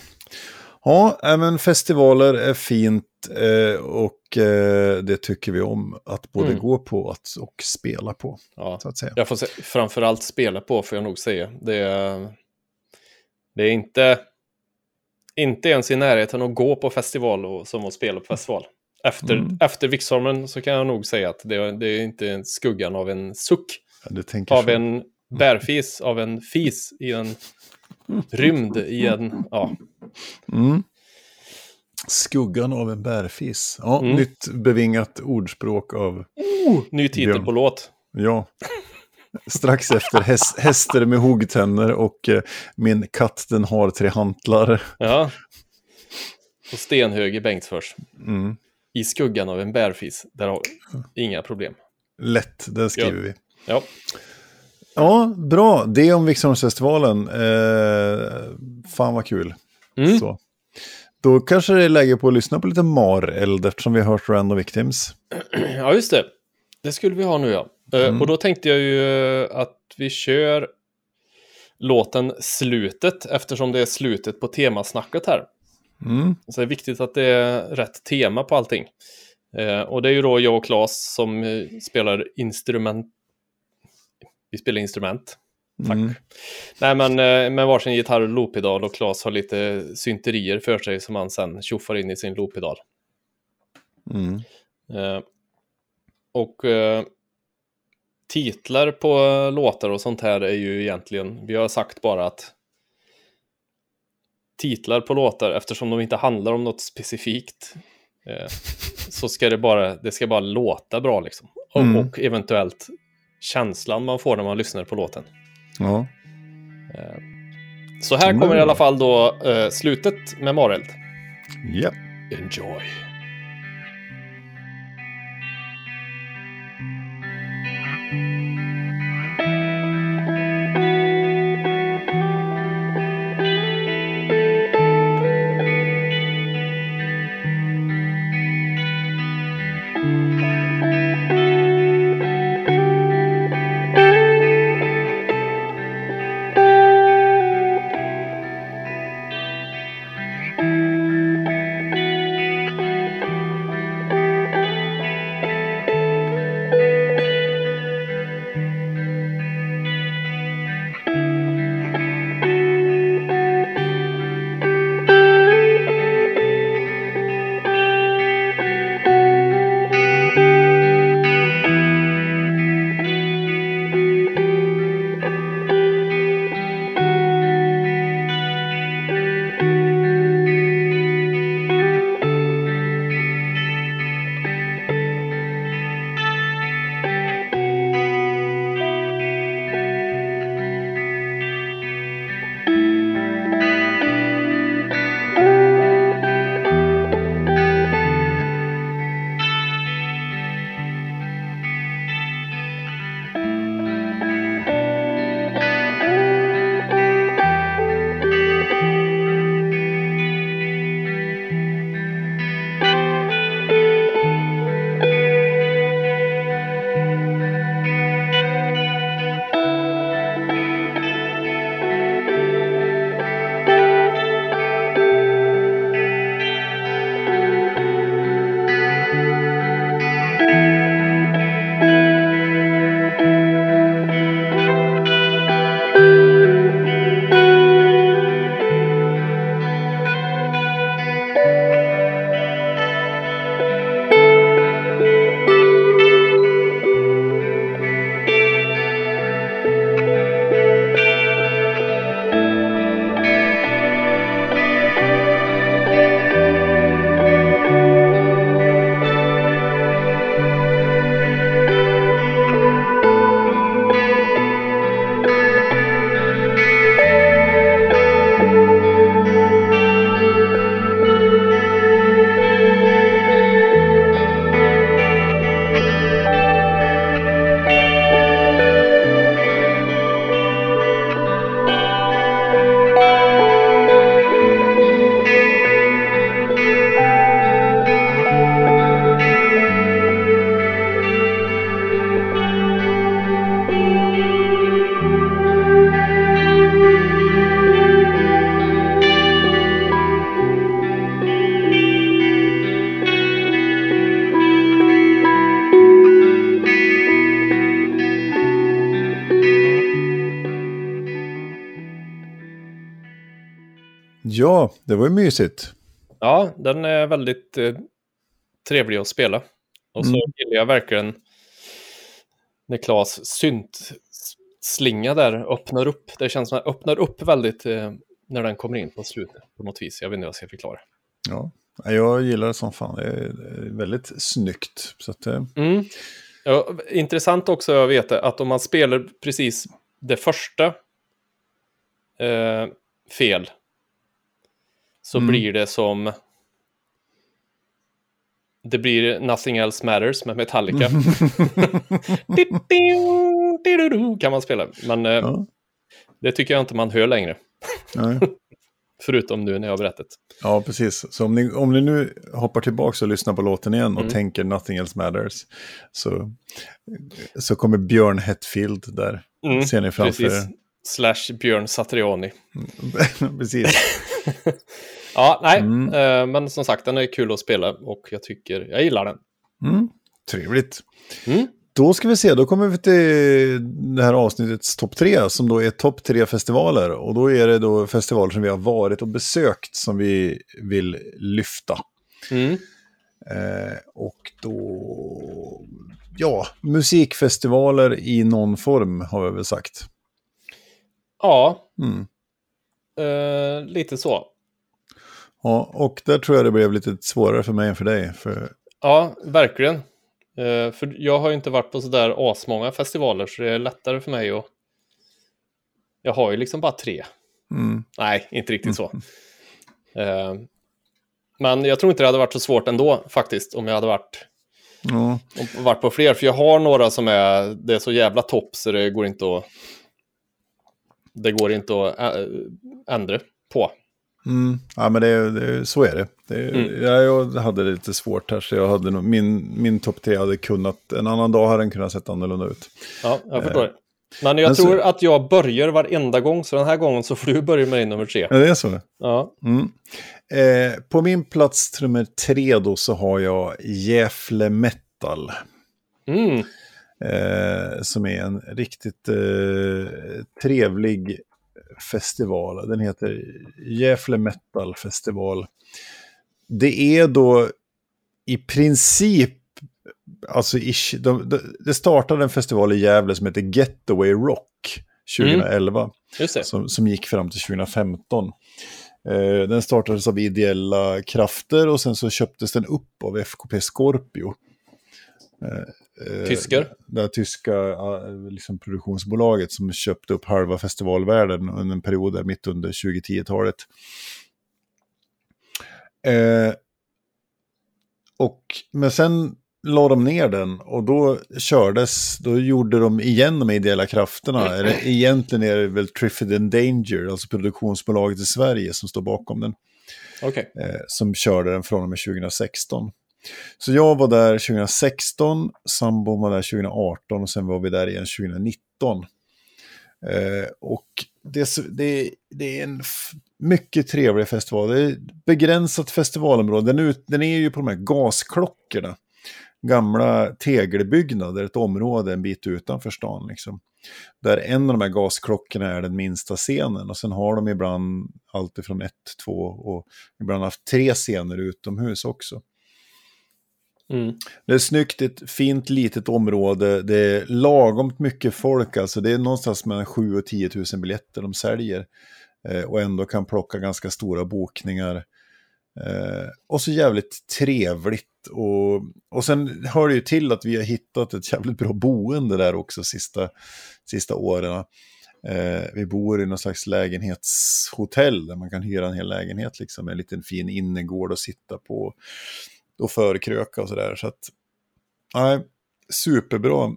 Ja, men festivaler är fint eh, och eh, det tycker vi om att både Mm. gå på och spela på, Ja. så att säga. Jag får se, framförallt spela på, får jag nog säga. Det är, det är inte, inte ens i närheten att gå på festival och, som att spela på festival. Efter, Mm. efter Vixholmen så kan jag nog säga att det, är- det är inte en skuggan av en suck. Ja, Av så. en bärfis, av en fis i en rymd i en... Ja, Mm. Skuggan av en bärfis. Ja, Mm. nytt bevingat ordspråk av, ny titel Björn. på låt. ja. Strax efter häst, hästar med huggtänder och eh, min katt den har tre hantlar. Ja. Och stenhög i Bengtsfors. Mm. I skuggan av en bärfis. Där har inga problem. Lätt, den skriver Ja. vi. Ja, Ja, bra. Det om Viksholmsfestivalen. Eh, fan vad kul. Mm. Så. Då kanske det är läge på att lyssna på lite Mareld eftersom vi har hört Random Victims. ja just det. Det skulle vi ha nu ja. Eh, Mm. Och då tänkte jag ju eh, att vi kör låten Slutet eftersom det är slutet på temasnacket här. Mm. Så det är viktigt att det är rätt tema på allting. Eh, och det är ju då jag och Claes som eh, spelar instrument. Vi spelar instrument. Tack. Mm. Nej men eh, med varsin gitarr och looppedal och Claes har lite synterier för sig som han sen tjoffar in i sin looppedal. Mm. Eh, och titlar på eh, låtar och sånt här är ju egentligen, vi har sagt bara att titlar på låtar, eftersom de inte handlar om något specifikt, eh, så ska det bara, det ska bara låta bra liksom. Och, Mm. och eventuellt känslan man får när man lyssnar på låten. Ja. Så här Mm. kommer i alla fall då eh, slutet med Mareld. ja. Enjoy! Det var ju mysigt. Ja, den är väldigt eh, trevlig att spela. Och så Mm. gillar jag verkligen när Klas synt slinga där öppnar upp. Det känns som att den öppnar upp väldigt eh, när den kommer in på slutet på något vis. Jag vet inte hur jag ska förklara. Ja, jag gillar det som fan. Det är väldigt snyggt. Så att, eh, Mm. Ja, intressant också att veta att om man spelar precis det första eh, fel så Mm. blir det som det blir Nothing Else Matters med Metallica. kan man spela. Men ja, det tycker jag inte man hör längre. Förutom nu när jag har berättat. ja, precis. Så om ni, om ni nu hoppar tillbaka och lyssnar på låten igen och Mm. tänker Nothing Else Matters så, så kommer Björn Hetfield där. Mm, Ser ni framför Precis. Slash Björn Satriani. precis. Ja, nej, Mm. eh, men som sagt den är kul att spela och jag tycker, jag gillar den. Mm, trevligt. Mm. Då ska vi se, då kommer vi till det här avsnittets topp tre, som då är topp tre festivaler. Och då är det då festivaler som vi har varit och besökt som vi vill lyfta. Mm. Eh, och då, ja, musikfestivaler i någon form har vi väl sagt. Ja, Mm. eh, lite så. Ja, och där tror jag det blev lite svårare för mig än för dig. För, Ja, verkligen. Eh, för jag har ju inte varit på sådär asmånga festivaler så det är lättare för mig att... Jag har ju liksom bara tre. mm, Nej, inte riktigt så. Eh, men jag tror inte det hade varit så svårt ändå faktiskt om jag hade varit, om- varit på fler. För jag har några som är, det är så jävla topp så det går inte att... Det går inte att ändra på. mm, ja, men det, det, så är det. det Mm. ja, jag hade det lite svårt här, så jag hade nog, min, min topp tre hade kunnat, en annan dag hade den kunnat sett annorlunda ut. Ja, jag förstår. Men jag men så- tror att jag börjar varenda gång, så den här gången så får du börja med din nummer tre. Ja, det är så. Ja. Mm. Eh, på min plats nummer tre då så har jag Gävle Metal. Mm. Eh, som är en riktigt eh, trevlig festival. Den heter Gävle Metal Festival. Det är då i princip, alltså ish, de, de, det startade en festival i Gävle som heter Getaway Rock 2011 Just det. som, som gick fram till 2015. Eh, den startades av ideella krafter och sen så köptes den upp av FKP Scorpio. Eh, eh, Tysker? Det tyska eh, liksom, produktionsbolaget som köpte upp halva festivalvärlden under en period där mitt under 2010-talet. Eh, och, men sen la de ner den och då kördes, då gjorde de igen de ideella krafterna. Eller, egentligen är det väl Triffid and Danger, alltså produktionsbolaget i Sverige som står bakom den. Okej. Eh, som körde den från och med 2016. Så jag var där 2016, sambon var där 2018 och sen var vi där igen 2019. Eh, och det, är det, det är en mycket trevlig festival. Det är ett begränsat festivalområde. Den, ut, den är ju på de här gasklockorna. Gamla tegelbyggnader, ett område en bit utanför stan. Liksom. Där en av de här gasklockorna är den minsta scenen. Och sen har de ibland alltifrån ett, två och ibland haft tre scener utomhus också. Mm. Det är snyggt, det är ett fint litet område, det är lagomt mycket folk, alltså det är någonstans mellan 7 och 10 000 biljetter de säljer. Eh, och ändå kan plocka ganska stora bokningar. Eh, och så jävligt trevligt. Och, och sen hör det ju till att vi har hittat ett jävligt bra boende där också sista, sista åren. Eh, vi bor i någon slags lägenhetshotell där man kan hyra en hel lägenhet liksom, med en liten fin innergård att sitta på och förkröka och sådär. Så att, nej, superbra.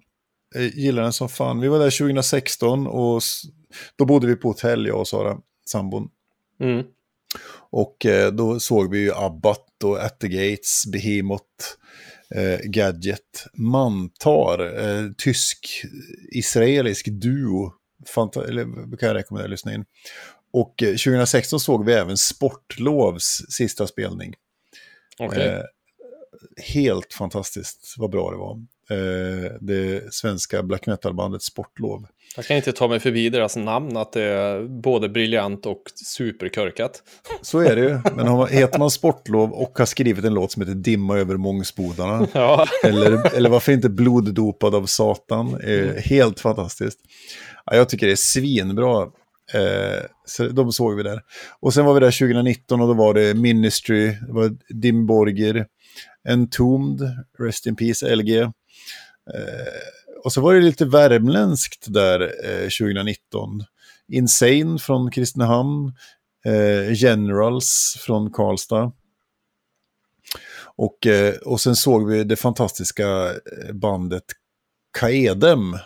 Jag gillar den som fan. Vi var där 2016 och då bodde vi på hotell, jag och Sara, sambon. Mm. Och eh, då såg vi ju Abbat och At the Gates, Behemoth, eh, Gadget, Mantar, eh, tysk-israelisk duo. Fanta eller kan jag rekommendera att lyssna in. Och eh, 2016 såg vi även Sportlovs sista spelning. Okej. Eh, helt fantastiskt vad bra det var. Eh, det svenska black metal-bandet Sportlov. Jag kan inte ta mig förbi deras namn, att det är både briljant och superkörkat. Så är det ju. Men har man, heter man Sportlov och har skrivit en låt som heter Dimma över Mångsbodarna. Ja. eller, eller varför inte Bloddopad av Satan. Eh, helt fantastiskt. Ja, jag tycker det är svinbra. Eh, så de såg vi där. Och sen var vi där 2019 och då var det Ministry, det var Dim Borgir, Entombed, Rest in Peace, LG. Eh, och så var det lite värmländskt där eh, 2019. Insane från Kristinehamn, eh, Generals från Karlstad. Och, eh, och sen såg vi det fantastiska eh, bandet Kaedem.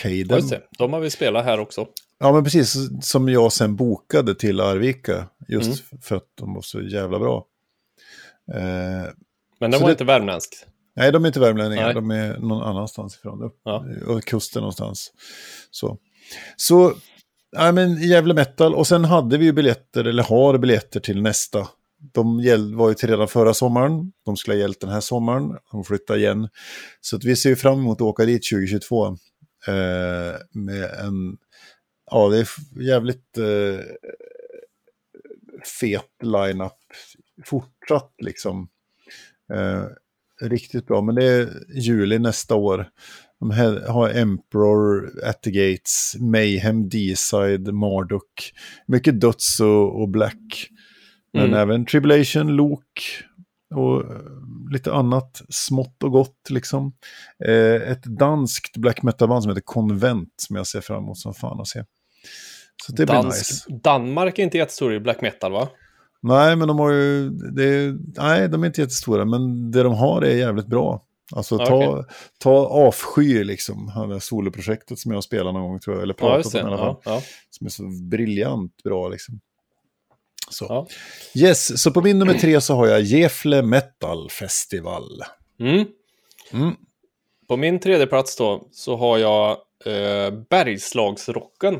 Kaedem. Just det, de har vi spelat här också. Ja, men precis som jag sen bokade till Arvika. Just för att de var så jävla bra. Eh, Men det Så var det- inte värmländskt. nej, de är inte värmlänningar. Nej. De är någon annanstans ifrån. Ja. kusten någonstans. Så, så ja, men jävla metal. Och sen hade vi ju biljetter, eller har biljetter till nästa. De gäll, var ju till redan förra sommaren. De skulle ha gällt den här sommaren. De flyttar igen. Så att vi ser ju fram emot att åka dit 2022. Eh, med en... Ja, det är jävligt eh, fet line-up. Fortsatt liksom. Eh, riktigt bra, men det är juli nästa år. De här har Emperor, At the Gates, Mayhem, D-side, Marduk. Mycket döds och, och black. Men Mm. även Tribulation, Lok och eh, lite annat smått och gott liksom. Eh, ett danskt black metal-band som heter Konvent som jag ser fram emot som fan att se. Så det blir Dansk- nice. Danmark är inte jättestor i black metal, va? Nej, men de har ju... Det är, nej, de är inte jättestora, men det de har är jävligt bra. Alltså ta, Okej. ta avsky liksom, det här soloprojektet som jag spelar någon gång tror jag, eller Ja, pratat det. om i alla fall. Ja, ja. Som är så briljant bra liksom. Så. Ja. Yes, så på min nummer tre så har jag Gefle Metal Festival. Mm. Mm. På min tredje plats då så har jag eh, Bergslagsrocken.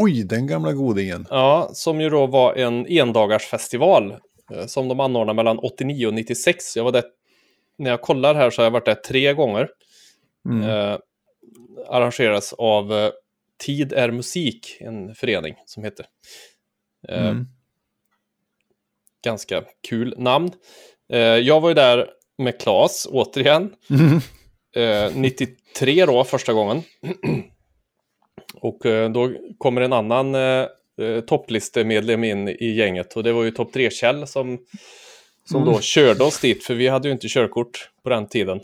Oj, den gamla godingen. Ja, som ju då var en endagarsfestival eh, som de anordnade mellan 89 och 96. Jag var där, när jag kollar här så har jag varit där tre gånger. Mm. Eh, arrangeras av eh, Tid är musik, en förening som heter. Eh, Mm. Ganska kul namn. Eh, jag var ju där med Claes, återigen. Mm. Eh, 93 då, första gången. Och eh, då kommer en annan eh, eh, topplistemedlem in i gänget. Och det var ju topp 3-Kjell som, som då körde oss dit. För vi hade ju inte körkort på den tiden.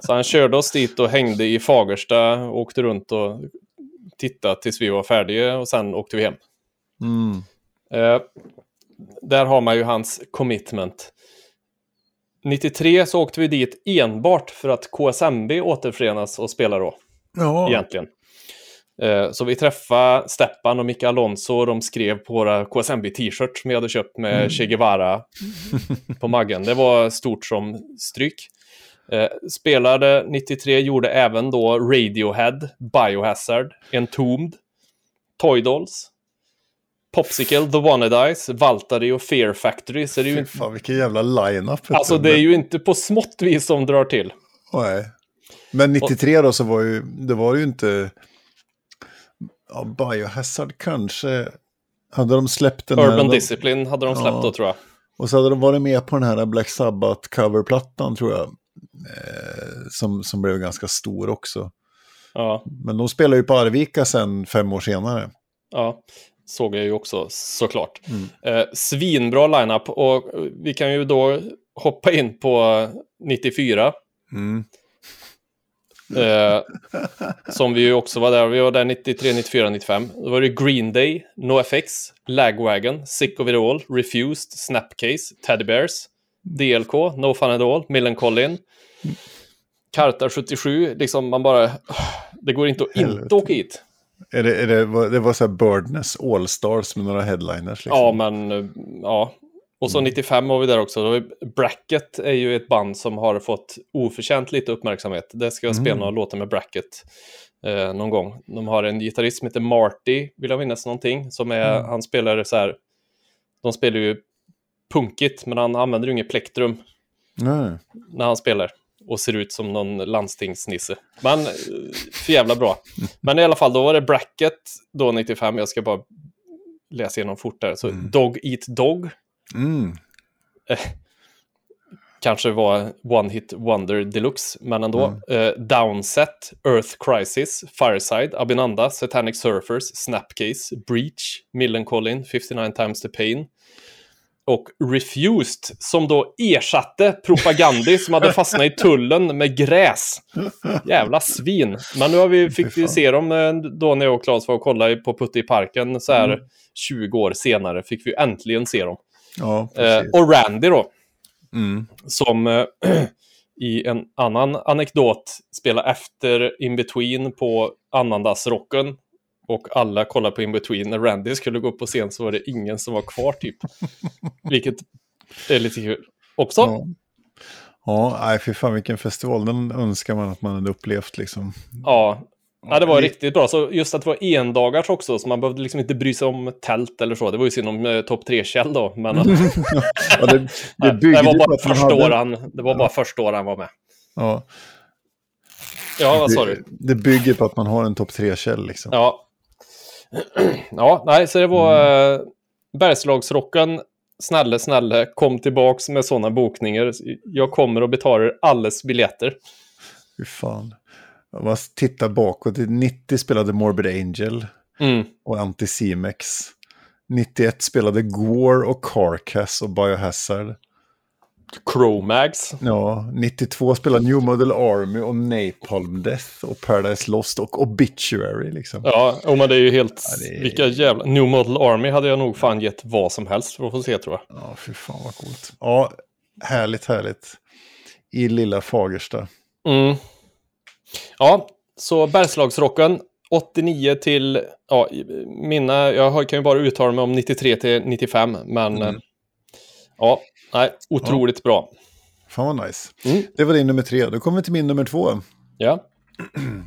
Så han körde oss dit och hängde i Fagersta, åkte runt och tittade tills vi var färdiga och sen åkte vi hem. Mm. Eh, där har man ju hans commitment. 93 så åkte vi dit enbart för att KSMB återförenas och spelar då, Ja, egentligen. Eh, så vi träffade Steppan och Micke Alonso och de skrev på våra KSMB-t-shirts som vi hade köpt med Che Guevara på maggen. Det var stort som stryk. Eh, spelade 93, gjorde även då Radiohead, Biohazard, Entombed, Toy Dolls, Popsicle, The Wannadies, Valtari och Fear Factory. Så det är ju, Fy fan vilken jävla line-up. alltså det är ju inte på smått vis som drar till. Nej. Men 93 då så var ju, det var ju inte... Ja, Biohazard kanske... Hade de släppt den Urban här... Discipline hade de släppt Ja. då tror jag. Och så hade de varit med på den här Black Sabbath coverplattan tror jag. Eh, som, som blev ganska stor också. Ja, Men de spelar ju på Arvika sen fem år senare. ja. Såg jag ju också såklart. Mm. Eh, svinbra lineup och vi kan ju då hoppa in på 94. Mm. Eh, som vi ju också var där. Vi var där 93, 94, 95. Då var det Green Day, NoFX, Lagwagon, Sick of It All, Refused, Snapcase, Teddy Bears, DLK, No Fun At All, Millencolin, Karta 77. Liksom man bara... Det går inte att Helvete. inte åka hit. Är det, är det, var- det var så här Birdness All-Stars med några headliners. Liksom. Ja, men eh, ja. Och så 95 var vi där också. Bracket är ju ett band som har fått oförtjänt lite uppmärksamhet. Det ska jag spela några låtar med Bracket eh, någon gång. De har en gitarrist som heter Marty, vill jag minnas någonting. Som är, han spelar så här, de spelar ju punkigt, men han använder ju inget plektrum. Nej. när han spelar och ser ut som någon landstingsnisse. Men eh, för jävla bra. Men i alla fall, då var det bracket då 95. Jag ska bara läsa igenom fort där. Så Dog Eat Dog Mm. kanske var One Hit Wonder Deluxe, men ändå. Eh, Downset, Earth Crisis, Fireside, Abinanda, Satanic Surfers, Snapcase, Breach, Millencolin, 59 Times the Pain. Och Refused, som då ersatte Propagandi som hade fastnat i tullen med gräs. Jävla svin. Men nu har vi, fick vi se dem eh, då när jag och Claes var och kollade på Putte i parken så här 20 år senare. Fick vi äntligen se dem. Ja, Eh, och Randy då, Mm. som eh, i en annan anekdot spelar efter In Between på annandagsrocken. Och alla kollar på In Between. När Randy skulle gå upp på scen så var det ingen som var kvar typ. Vilket är lite kul också. Ja. Ja, nej, fy fan vilken festival. Den önskar man att man hade upplevt liksom. Ja. Ja, det var det- riktigt bra. Så just att det var endagars också, så man behövde liksom inte bry sig om tält eller så. Det var ju synd om eh, topp tre-käll då, men Ja, det, det det, var bara första hade- år han, det var bara första år han var med. Ja, Ja, vad sa du? det bygger på att man har en topp tre-käll liksom. Ja. ja, nej, så det var Mm. eh, Bergslagsrocken. Snälla, snälla, kom tillbaks med sådana bokningar. Jag kommer och betalar alles biljetter. Fy fan. Jag bara tittar bakåt. 90 spelade Morbid Angel Mm. och Anticimex. 91 spelade Gore och Carcass och Biohazard. Chromags. Ja, 92 spelade New Model Army och Napalm Death och Paradise Lost och Obituary liksom. Ja, och men det är ju helt... Ja, det Vilka jävla... New Model Army hade jag nog fan gett vad som helst för att få se, tror jag. Ja, fy fan vad coolt. Ja, härligt, härligt. I lilla Fagersta. Mm. Ja, så Bergslagsrocken 89 till, ja, mina, jag kan ju bara uttala mig om 93 till 95, men Mm. eh, ja, nej, otroligt bra. Fan vad nice. Mm. Det var din nummer tre. Då kommer vi till min nummer två. Ja,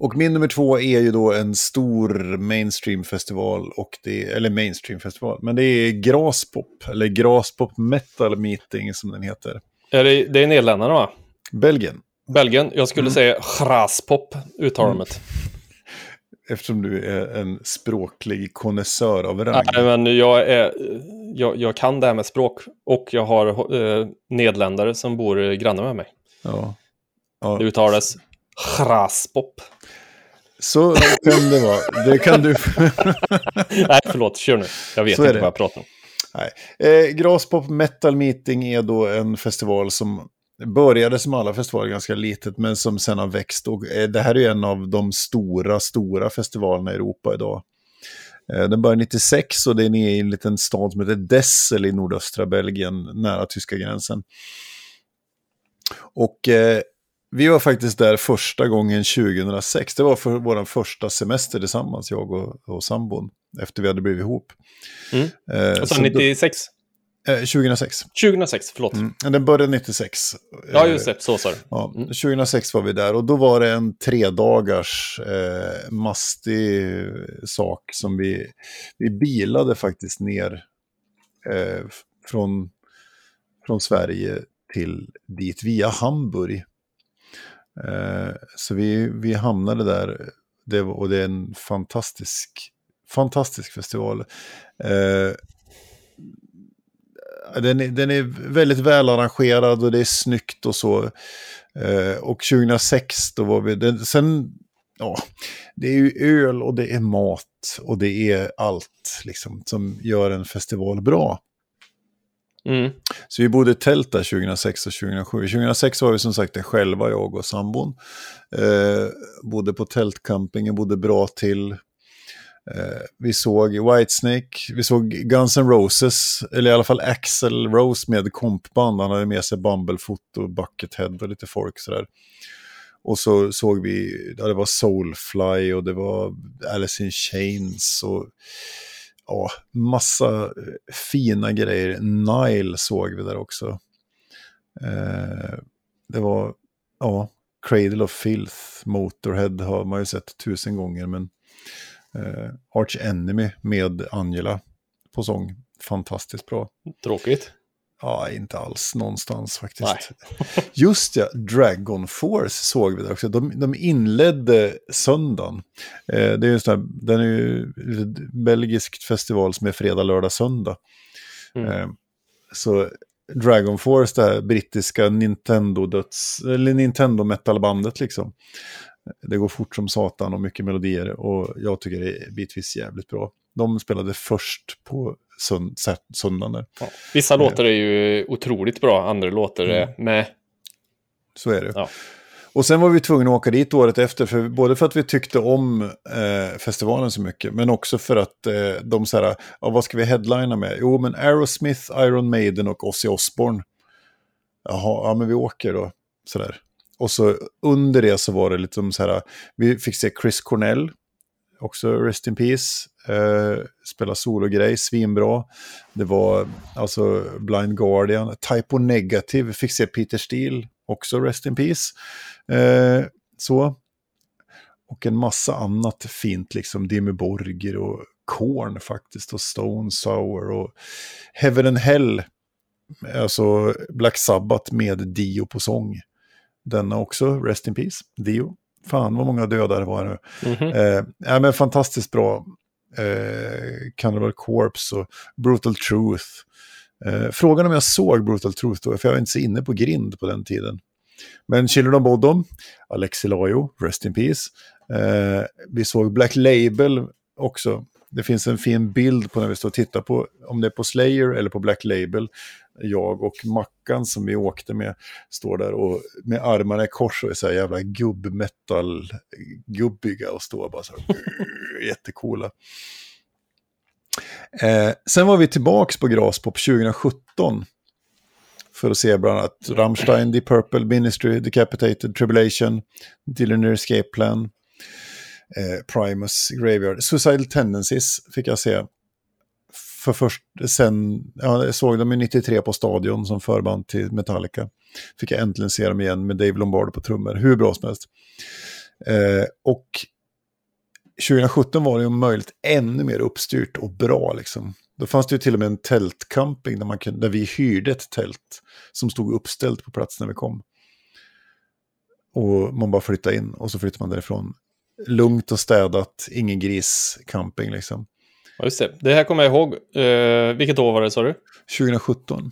Och min nummer två är ju då en stor mainstream-festival. Och det, eller mainstream-festival. Men det är Graspop. Eller Graspop Metal Meeting som den heter. är det, det är Nederländerna va? Belgien. Belgien, jag skulle säga Graspop, uttalandet. Eftersom du är en språklig konnässör av rang. Nej, men jag, är, jag, jag kan det här med språk och jag har eh, nederländare som bor grannar med mig. Ja. Det ja. uttalas Graspop. Så kan det vara. Det kan du... Nej, förlåt, kör nu. Jag vet inte det. vad jag pratar om. Nej. Eh, Graspop Metal Meeting är då en festival som började som alla festivaler ganska litet, men som sen har växt. Och, eh, det här är en av de stora, stora festivalerna i Europa idag. Eh, den började 96 och den är i en liten stad som heter Dessel i nordöstra Belgien, nära tyska gränsen. Och eh, vi var faktiskt där första gången 2006. Det var för vår första semester tillsammans, jag och, och sambon, efter vi hade blivit ihop. Mm. Eh, Och så så då- 96? Eh, 2006. 2006, förlåt. Mm. Den började 96. Ja, just det. Så sa du. Ja, Mm. 2006 var vi där och då var det en tre dagars eh, mastig sak som vi, vi bilade faktiskt ner eh, från, från Sverige till dit via Hamburg. Eh, så vi, vi hamnade där det, och det är en fantastisk, fantastisk festival. Eh, den, är, den är väldigt väl arrangerad och det är snyggt och så. Eh, och 2006 då var vi, den, sen, ja, det är ju öl och det är mat och det är allt liksom som gör en festival bra. Mm. Så vi bodde i tält där 2006 och 2007. 2006 var vi som sagt där själva, jag och sambon. Eh, bodde på tältcampingen, bodde bra till. Eh, vi såg Whitesnake, vi såg Guns N' Roses, eller i alla fall Axel Rose med kompband. Han hade med sig Bumblefoot och Buckethead och lite folk sådär. Och så såg vi, ja, det var Soulfly och det var Alice in Chains och ja, massa eh, fina grejer. Nile såg vi där också. Eh, det var, ja, Cradle of Filth, Motorhead har man ju sett tusen gånger, men eh, Arch Enemy med Angela på sång, fantastiskt bra. Tråkigt. Ja, inte alls någonstans faktiskt. Just ja, Dragon Force såg vi där också. De, de inledde söndagen. Eh, det är ju sån här, den är ju belgiskt festival som är fredag, lördag, söndag. Mm. Eh, så Dragon Force, det här brittiska Nintendo-döds, eller Nintendo-metalbandet liksom. Det går fort som satan och mycket melodier och jag tycker det är bitvis jävligt bra. De spelade först på sund, söndagen. Ja. Vissa låtar är ju otroligt bra, andra låtar är Mm. med. Så är det. Ja. Och sen var vi tvungna att åka dit året efter, för, både för att vi tyckte om eh, festivalen så mycket, men också för att eh, de så här, ja, vad ska vi headlina med? Jo, men Aerosmith, Iron Maiden och Ozzy Osbourne. Jaha, ja men vi åker då, sådär. Och så under det så var det lite som så här, vi fick se Chris Cornell, också Rest in Peace, eh, spela sologrej, svinbra. Det var alltså Blind Guardian, Typo Negative, fick se Peter Steele, också Rest in Peace. Eh, så. Och en massa annat fint, liksom Dimmy Borger och Korn faktiskt, och Stone Sour och Heaven and Hell. Alltså Black Sabbath med Dio på sång. Denna också, Rest in Peace, Dio. Fan vad många döda det var nu. Mhm. Eh, ja, men fantastiskt bra. Eh, Cannibal Corpse och Brutal Truth. Eh, frågan om jag såg Brutal Truth då, för jag var inte så inne på grind på den tiden. Men Children Bodom, Alexi Lajo, Rest in Peace. Eh, vi såg Black Label också. Det finns en fin bild på när vi står och tittar på, om det är på Slayer eller på Black Label. Jag och Mackan som vi åkte med står där och med armarna i kors och är så här jävla gubbmetal-gubbiga och står bara så här jättecoola. Eh, sen var vi tillbaks på Graspop 2017 för att se bland annat Rammstein, Deep Purple, Ministry, Decapitated, Tribulation, Dillinger Escape Plan, eh, Primus, Graveyard. Suicidal Tendencies fick jag se. För först, sen, ja, jag såg dem i 93 på Stadion som förband till Metallica. Fick jag äntligen se dem igen med Dave Lombardo på trummor, hur bra som helst. Eh, och 2017 var det om möjligt ännu mer uppstyrt och bra liksom. Då fanns det ju till och med en tältcamping där, man kunde, där vi hyrde ett tält som stod uppställt på plats när vi kom. Och man bara flyttade in och så flyttade man därifrån. Lugnt och städat, ingen griscamping liksom. Ja, just det. Det här kommer jag ihåg. Eh, vilket år var det, sa du? 2017.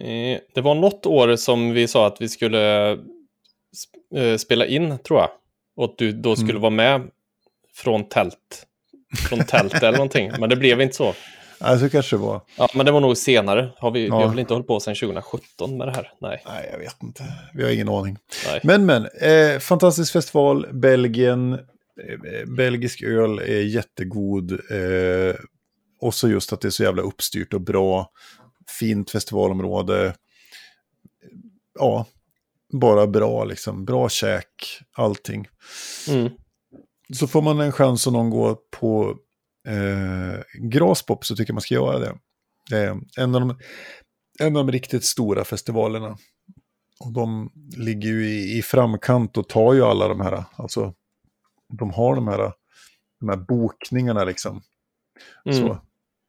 Eh, det var något år som vi sa att vi skulle eh, spela in, tror jag. Och att du då skulle Mm. vara med från tält. Från tält eller någonting. Men det blev inte så. Alltså kanske det var. Ja, men det var nog senare. Har vi, vi Ja. har väl inte hållit på sedan 2017 med det här? Nej. Nej, jag vet inte. Vi har ingen aning. Nej. Men, men. Eh, fantastisk festival. Belgien. Eh, belgisk öl är jättegod. Eh, och så just att det är så jävla uppstyrt och bra. Fint festivalområde. Ja, bara bra liksom. Bra käk, allting. Mm. Så får man en chans att någon går på eh, Graspop så tycker jag man ska göra det. Är en av de, en av de riktigt stora festivalerna. Och de ligger ju i, i framkant och tar ju alla de här, alltså de har de här, de här bokningarna liksom. Mm. Så,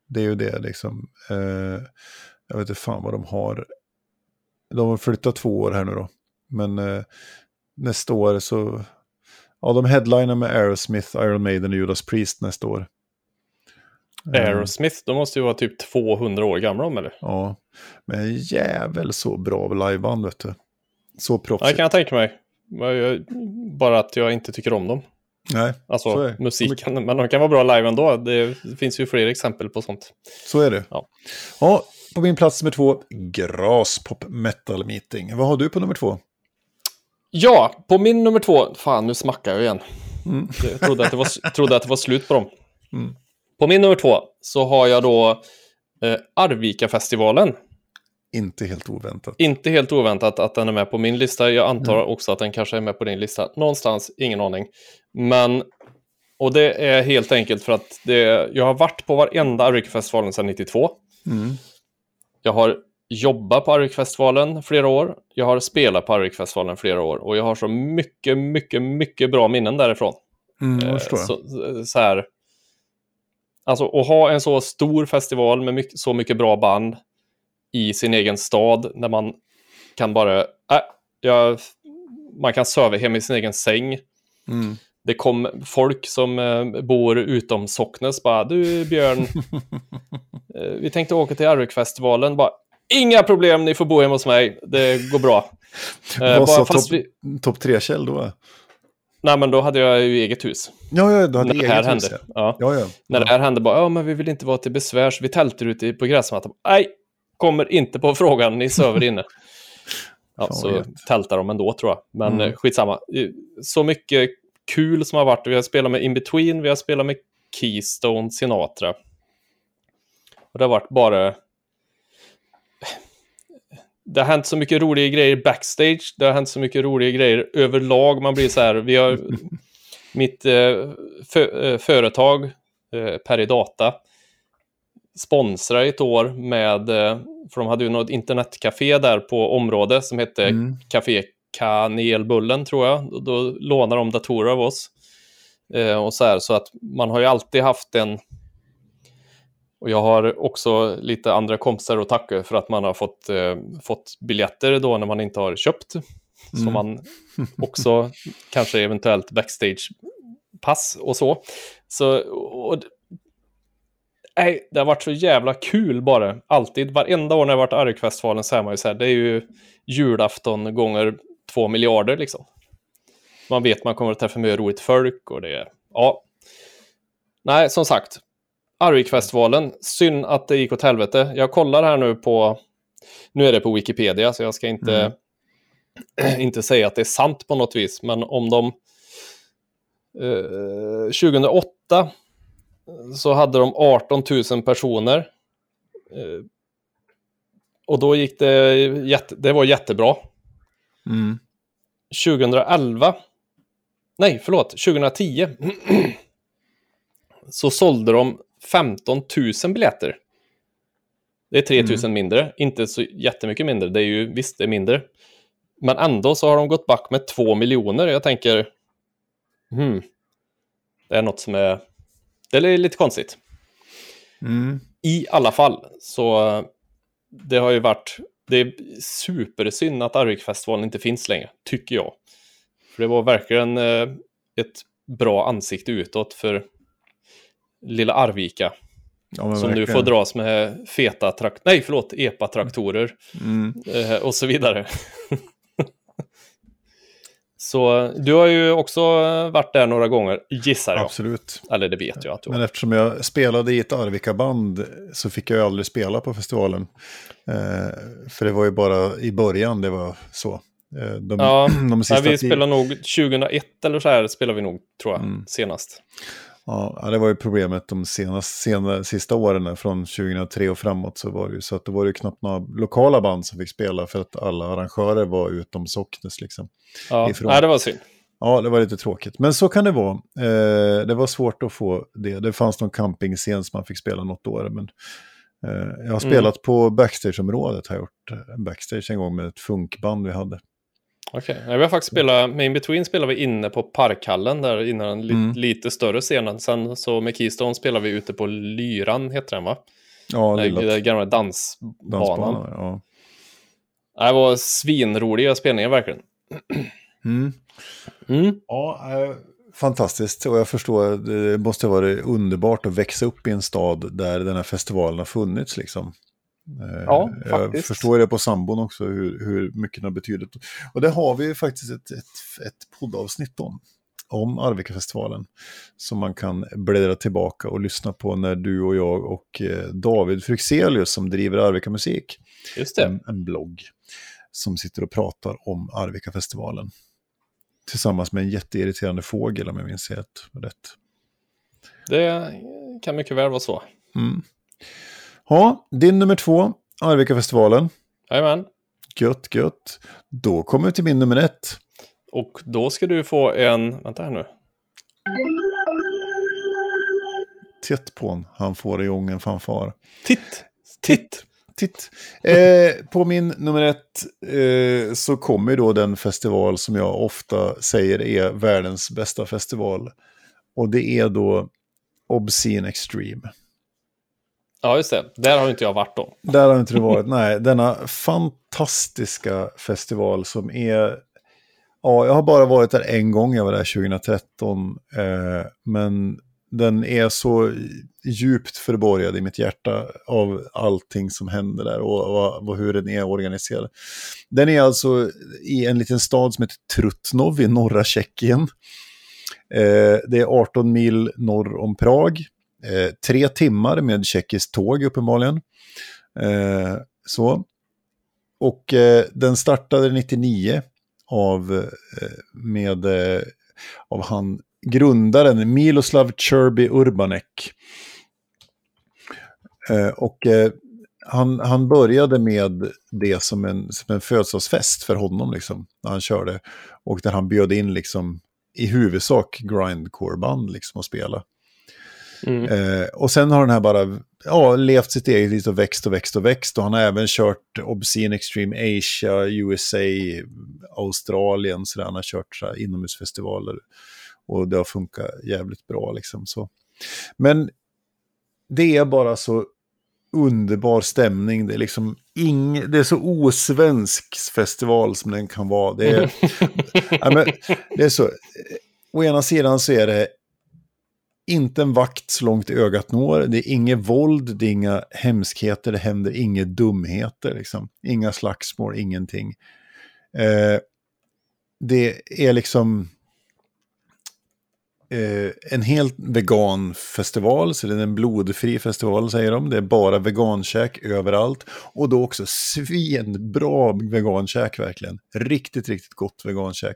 det är ju det liksom. Eh, jag vet inte fan vad de har. De har flyttat två år här nu då. Men eh, nästa år så... Ja, de headliner med Aerosmith, Iron Maiden och Judas Priest nästa år. Eh, Aerosmith, de måste ju vara typ 200 år gamla de, eller? Ja, men jävel så bra liveband vet du. Så Ja, det proffsigt. kan jag tänka mig. Bara att jag inte tycker om dem. Nej, Alltså musiken. Men de kan vara bra live ändå. Det finns ju fler exempel på sånt. så är det. Ja. Ja, på min plats nummer två, Graspop Metal Meeting. Vad har du på nummer två? Ja, på min nummer två. Fan, nu smackar jag igen. Mm. Jag trodde att, det var, trodde att det var slut på dem. Mm. På min nummer två så har jag då eh, Arvika-festivalen. Inte helt oväntat. Inte helt oväntat att den är med på min lista. Jag antar Mm. också att den kanske är med på din lista. Någonstans, ingen aning. Men, och det är helt enkelt för att det, jag har varit på varenda Arvika-festivalen sedan 92. Mm. Jag har jobbat på Arvik-festivalen flera år. Jag har spelat på Arvik-festivalen flera år. Och jag har så mycket, mycket, mycket bra minnen därifrån. Mm, Eh, jag förstår. Så, så här. Alltså att ha en så stor festival med mycket, så mycket bra band. I sin egen stad när man kan bara, äh, jag, man kan söva hem i sin egen säng. Mm. Det kom folk som eh, bor utom Socknes bara, du Björn, eh, vi tänkte åka till Arvikfestivalen, bara, inga problem, ni får bo hemma hos mig, det går bra. Eh, Vad sa topp vi, top 3-Kjell då? nej men då hade jag ju eget hus. Ja, ja, du hade När eget hus. hände. Ja, Ja. ja. ja. När det här hände bara, ja men vi vill inte vara till besvär, så vi tältar ute på gräsmattan. Nej, kommer inte på frågan, ni söver inne. Ja, så tältar de ändå tror jag. Men Mm. mm. skitsamma. Eh, Så mycket kul som har varit. Vi har spelat med In-Between, vi har spelat med Keystone, Sinatra. Och det har varit bara... Det har hänt så mycket roliga grejer backstage. Det har hänt så mycket roliga grejer överlag. Man blir så här, vi har... mitt eh, fö, eh, företag, eh, Peridata, sponsrar ett år med, eh, för de hade ju något internetcafé där på området som hette Mm. Café Kanelbullen tror jag. Då, då lånar de datorer av oss. Eh, och så här, så att man har ju alltid haft en... Och jag har också lite andra kompisar att tacka för att man har fått, eh, fått biljetter då när man inte har köpt. Mm. Så man också kanske eventuellt backstage-pass och så. Så, och, nej, det har varit så jävla kul bara. Alltid, varenda år när jag varit i Argfestivalen så är man ju så här, det är ju julafton gånger två miljarder liksom. Man vet man kommer att träffa mycket roligt folk och det är, ja. Nej, som sagt, Arvikfestivalen, synd att det gick åt helvete. Jag kollar här nu på, nu är det på Wikipedia så jag ska inte, inte säga att det är sant på något vis, men om de eh, 2008 så hade de 18 000 personer. Eh, och då gick det, jätte, det var jättebra. Mm. 2011, nej förlåt, 2010 så sålde de 15 000 biljetter. Det är 3 000 mindre, inte så jättemycket mindre, det är ju visst det är mindre. Men ändå så har de gått back med 2 miljoner. Jag tänker, hmm, det är något som är, det är lite konstigt. Mm. I alla fall, så eh, det har ju varit, det är supersynd att Arvikfestivalen inte finns längre, tycker jag. För det var verkligen eh, ett bra ansikte utåt för lilla Arvika. Ja, som nu verkligen. får dras med feta trakt nej förlåt, epa-traktorer Mm. eh, och så vidare. så du har ju också varit där några gånger, gissar jag. Absolut. Eller det vet jag att du Men eftersom jag spelade i ett Arvika-band så fick jag aldrig spela på festivalen. Eh, för det var ju bara i början det var så. Eh, de, Ja, de sista Nej, vi spelade nog 2001 eller så här spelar vi nog, tror jag, Mm. senast. Ja, det var ju problemet de senast, senare, sista åren, från 2003 och framåt. Så var det ju så att det var ju knappt några lokala band som fick spela för att alla arrangörer var utom Socknes. Liksom. Ja, Ifrån. nej, det var synd. Ja, det var lite tråkigt. Men så kan det vara. Eh, det var svårt att få det. Det fanns någon campingscen som man fick spela något år. Men, eh, jag har spelat på backstageområdet. Har jag gjort en backstage en gång med ett funkband vi hade. Okej, nej, vi har faktiskt spelat, med In-Between spelade vi inne på Parkhallen där innan Mm. lite större scenen. Sen så med Keystone spelade vi ute på Lyran, heter den va? Ja, Den lilla där gamla dansbanan. dansbanan. Ja. Det var svinroliga spelningar verkligen. Mm. Mm. Ja, eh, fantastiskt. Och jag förstår, det måste ha varit underbart att växa upp i en stad där den här festivalen har funnits. Liksom. Eh, Ja, jag faktiskt. förstår det på sambon också, hur, hur mycket den har betydit. Och det har vi ju faktiskt ett, ett, ett poddavsnitt om. Om Arvika-festivalen. Som man kan bläddra tillbaka och lyssna på när du och jag och eh, David Fryxelius som driver Arvika Musik Just det. en, en blogg som sitter och pratar om Arvika-festivalen. Tillsammans med en jätteirriterande fågel om jag minns helt rätt. Det kan mycket väl vara så. Mm. Ja, din nummer två, Arvika-festivalen. Jajamän. Gött, gött. Då kommer vi till min nummer ett. Och då ska du få en, vänta här nu. Tätt på en, han får igång en fanfar. Titt! Titt! Titt. Eh, på min nummer ett eh, så kommer då den festival som jag ofta säger är världens bästa festival. Och det är då Obscene Extreme. Ja, just det. Där har inte jag varit då. Där har inte du varit. Nej, denna fantastiska festival som är... Ja, jag har bara varit där en gång, jag var där 2013. Eh, men den är så djupt förborgad i mitt hjärta av allting som händer där och, och, och, hur den är organiserad. Den är alltså i en liten stad som heter Trutnov i norra Tjeckien. Eh, det är 18 mil norr om Prag. Eh, tre timmar med tjeckiskt tåg uppenbarligen. Eh, så. Och eh, den startade 99 av, eh, med, eh, av han grundaren Miloslav Cherby Urbanek. Eh, och eh, han, han började med det som en, som en födelsedagsfest för honom, liksom, när han körde. Och där han bjöd in liksom, i huvudsak grindcore-band liksom, att spela. Mm. Eh, och sen har den här bara ja, levt sitt eget liv och växt och växt och växt. Och han har även kört Obscene Extreme Asia, USA, Australien. Så där. Han har kört så här, inomhusfestivaler. Och det har funkat jävligt bra liksom. Så. Men det är bara så underbar stämning. Det är liksom ing, det är så osvensk festival som den kan vara. Det är, ja, men, det är så, å ena sidan så är det inte en vakt så långt ögat når. Det är inget våld, det är inga hemskheter, det händer inga dumheter. Liksom. Inga slagsmål, ingenting. Eh, det är liksom eh, en helt vegan festival, så det är en blodfri festival säger de. Det är bara vegankäk överallt. Och då också svinbra vegankäk verkligen. Riktigt, riktigt gott vegankäk.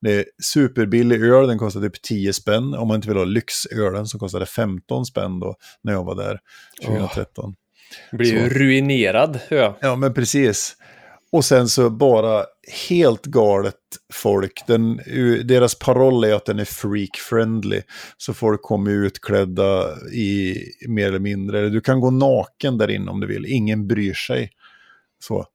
Det är superbillig öl, den kostar typ 10 spänn. Om man inte vill ha lyxölen som kostade 15 spänn då, när jag var där 2013. Oh. Blir ju ruinerad, ja. Ja, men precis. Och sen så bara helt galet folk. Den, deras paroll är att den är freak-friendly. Så folk kommer utklädda i mer eller mindre. Du kan gå naken där inne om du vill. Ingen bryr sig. Så.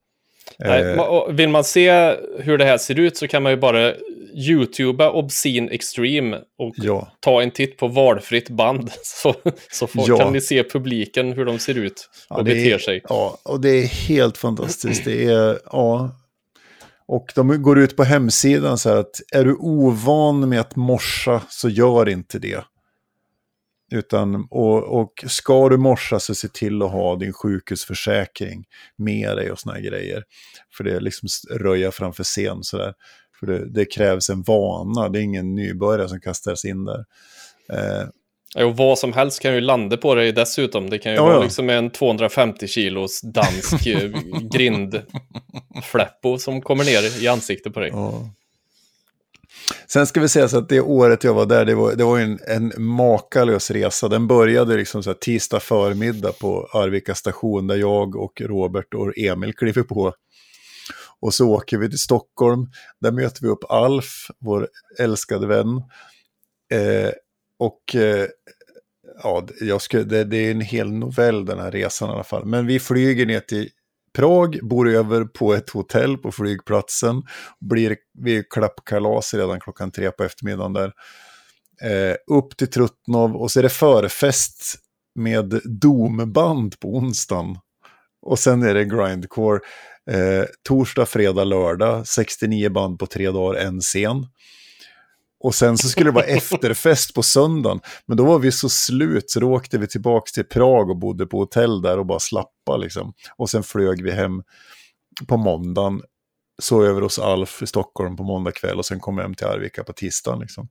Nej, eh. vill man se hur det här ser ut så kan man ju bara YouTuba Obscene Extreme och ja. ta en titt på valfritt band. Så, så får, ja. kan ni se publiken hur de ser ut och ja, beter är, sig. Ja, och det är helt fantastiskt. Det är, ja. Och de går ut på hemsidan så här att är du ovan med att morsa så gör inte det. Utan, och, och ska du morsa så se till att ha din sjukhusförsäkring med dig och såna här grejer. För det är liksom röja framför scen sådär. För det, det, krävs en vana, det är ingen nybörjare som kastar in där. Eh, och vad som helst kan ju landa på dig dessutom. Det kan ju ja, vara ja. liksom en 250 kilos dansk eh, grindfläppo som kommer ner i ansiktet på dig. Ja. Sen ska vi säga så att det året jag var där, det var, det var en, en makalös resa. Den började liksom så här tisdag förmiddag på Arvika station där jag och Robert och Emil kliver på. Och så åker vi till Stockholm, där möter vi upp Alf, vår älskade vän. Eh, och eh, ja, jag skulle, det, det, är en hel novell den här resan i alla fall. Men vi flyger ner till Prag, bor över på ett hotell på flygplatsen. Blir vid klappkalas redan klockan tre på eftermiddagen där. Eh, upp till Trutnov och så är det förfest med domband på onsdagen. Och sen är det grindcore. Eh, torsdag, fredag, lördag, 69 band på tre dagar, en scen. Och sen så skulle det vara efterfest på söndagen. Men då var vi så slut så då åkte vi tillbaka till Prag och bodde på hotell där och bara slappa liksom. Och sen flög vi hem på måndagen, sov över hos Alf i Stockholm på måndag kväll och sen kom vi hem till Arvika på tisdagen liksom.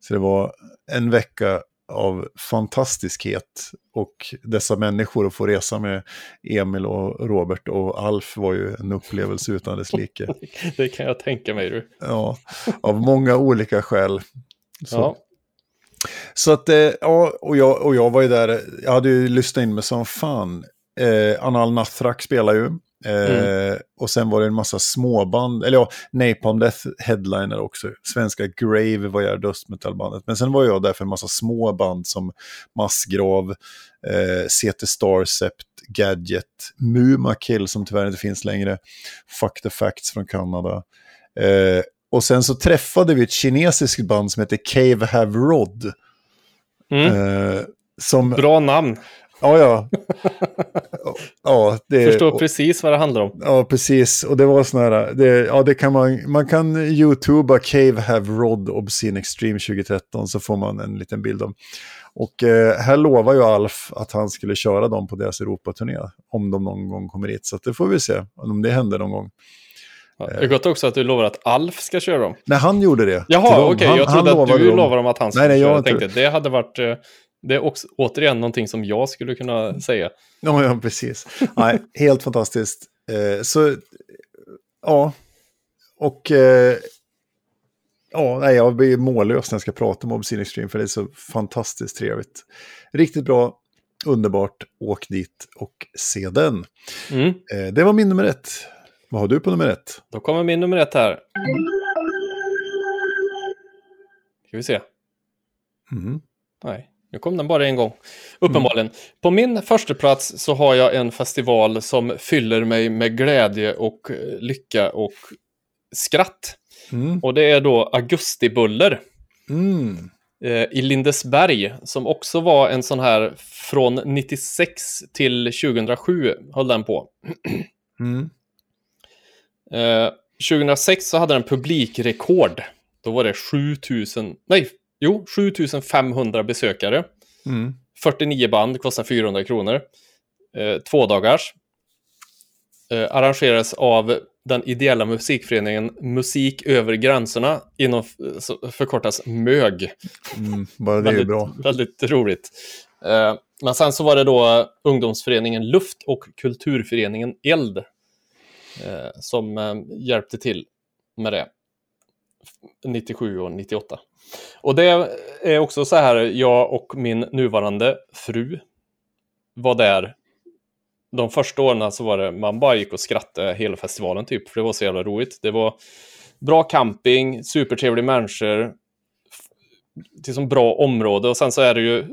Så det var en vecka av fantastiskhet. Och dessa människor att få resa med Emil och Robert och Alf var ju en upplevelse utan dess like. Det kan jag tänka mig du. Ja, av många olika skäl. Så. Ja. Så att, eh, ja, och jag, och jag var ju där, jag hade ju lyssnat in mig som fan. Eh, Anal Nathrak spelar ju. Mm. Eh, och sen var det en massa småband, eller ja, Napalm Death headliner också. Svenska Grave var jag dödsmetallbandet. Men sen var jag där för en massa små band som Massgrav, eh, CT Starcept, Gadget, Mumakill som tyvärr inte finns längre, Fuck the Facts från Kanada. Eh, och sen så träffade vi ett kinesiskt band som heter Cave Have Rod. Mm. Eh, som, Bra namn. Ja, ja. ja, det, Förstår och- precis vad det handlar om. Ja, precis. Och det var sån här, det, ja det kan man, man kan youtuba Cave Have Rod Obscene Extreme 2013 så får man en liten bild om. Och eh, här lovar ju Alf att han skulle köra dem på deras Europaturné om de någon gång kommer hit. Så det får vi se om det händer någon gång. Ja, Det är gott också att du lovar att Alf ska köra dem. Nej, han gjorde det. Jaha, okej. Han- Jag trodde att du dem. lovade dem att han skulle Nej, nej, jag köra. Jag tänkte, det hade varit... Det är också, återigen någonting som jag skulle kunna säga. Ja, ja precis. Nej, helt fantastiskt. Eh, så, ja. Och, eh, ja, nej, jag blir mållös när jag ska prata om Obscene Extreme, för det är så fantastiskt trevligt. Riktigt bra, underbart, åk dit och se den. Mm. Eh, det var min nummer ett. Vad har du på nummer ett? Då kommer min nummer ett här. Ska vi se. Mm. Nej, nu kom den bara en gång. Uppenbarligen. På min första plats så har jag en festival som fyller mig med glädje och eh, lycka och skratt. Mm. Och det är då Augustibuller Mm. eh, i Lindesberg som också var en sån här från 96 till 2007 höll den på. Mm. Eh, 2006 så hade den publikrekord. Då var det 7000, nej, jo, 7500 besökare. Mm. 49 band, kostar 400 kronor. Eh, två dagars. Eh, arrangeras av den ideella musikföreningen Musik över gränserna, inom så förkortas MÖG. Mm. Bara det är väldigt, bra. väldigt roligt. Eh, men sen så var det då ungdomsföreningen Luft och kulturföreningen Eld eh, som eh, hjälpte till med det. 97 och 98. Och det är också så här, jag och min nuvarande fru var där. De första åren så var det, man bara gick och skrattade hela festivalen typ, för det var så jävla roligt. Det var bra camping, supertrevliga människor, till som bra område och sen så är det ju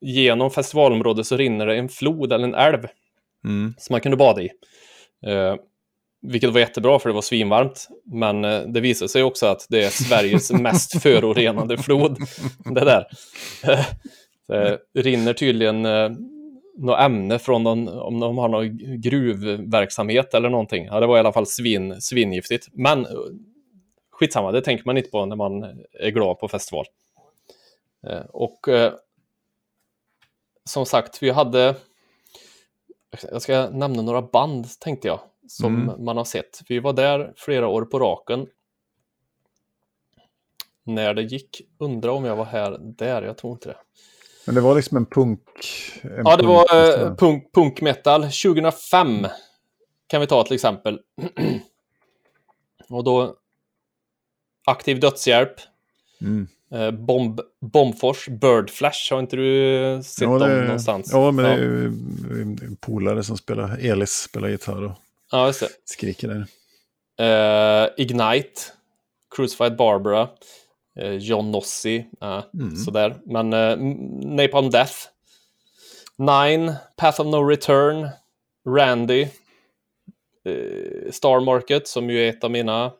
genom festivalområdet så rinner det en flod eller en älv Mm. som man kunde bada i. Vilket var jättebra för det var svinvarmt. Men eh, det visade sig också att det är Sveriges mest förorenade flod. Det där. Eh, det rinner tydligen eh, något ämne från någon, om de har någon gruvverksamhet eller någonting. Ja, det var i alla fall svin, svingiftigt. Men skitsamma, det tänker man inte på när man är glad på festival. Och som sagt, vi hade... Jag ska nämna några band, tänkte jag, som man har sett. Vi var där flera år på raken. När det gick, undra om jag var här där, jag tror inte det. Men det var liksom en punk... En Ja, det var eh, punk, punk metal 2005. Kan vi ta till exempel. Och då Aktiv dödshjälp. Mm. Eh, Bomb, Bombfors, Birdflash, har inte du sett Ja, dem det, någonstans? ja, men det är ju en polare som spelar, Elis spelar gitarr och ja just det. skriker där. Eh, Ignite, Crucified Barbara, eh, John Nossi, eh, Mm. sådär. Men eh, Napalm Death, Nine, Path of No Return, Randy, eh, Star Market som ju är ett av mina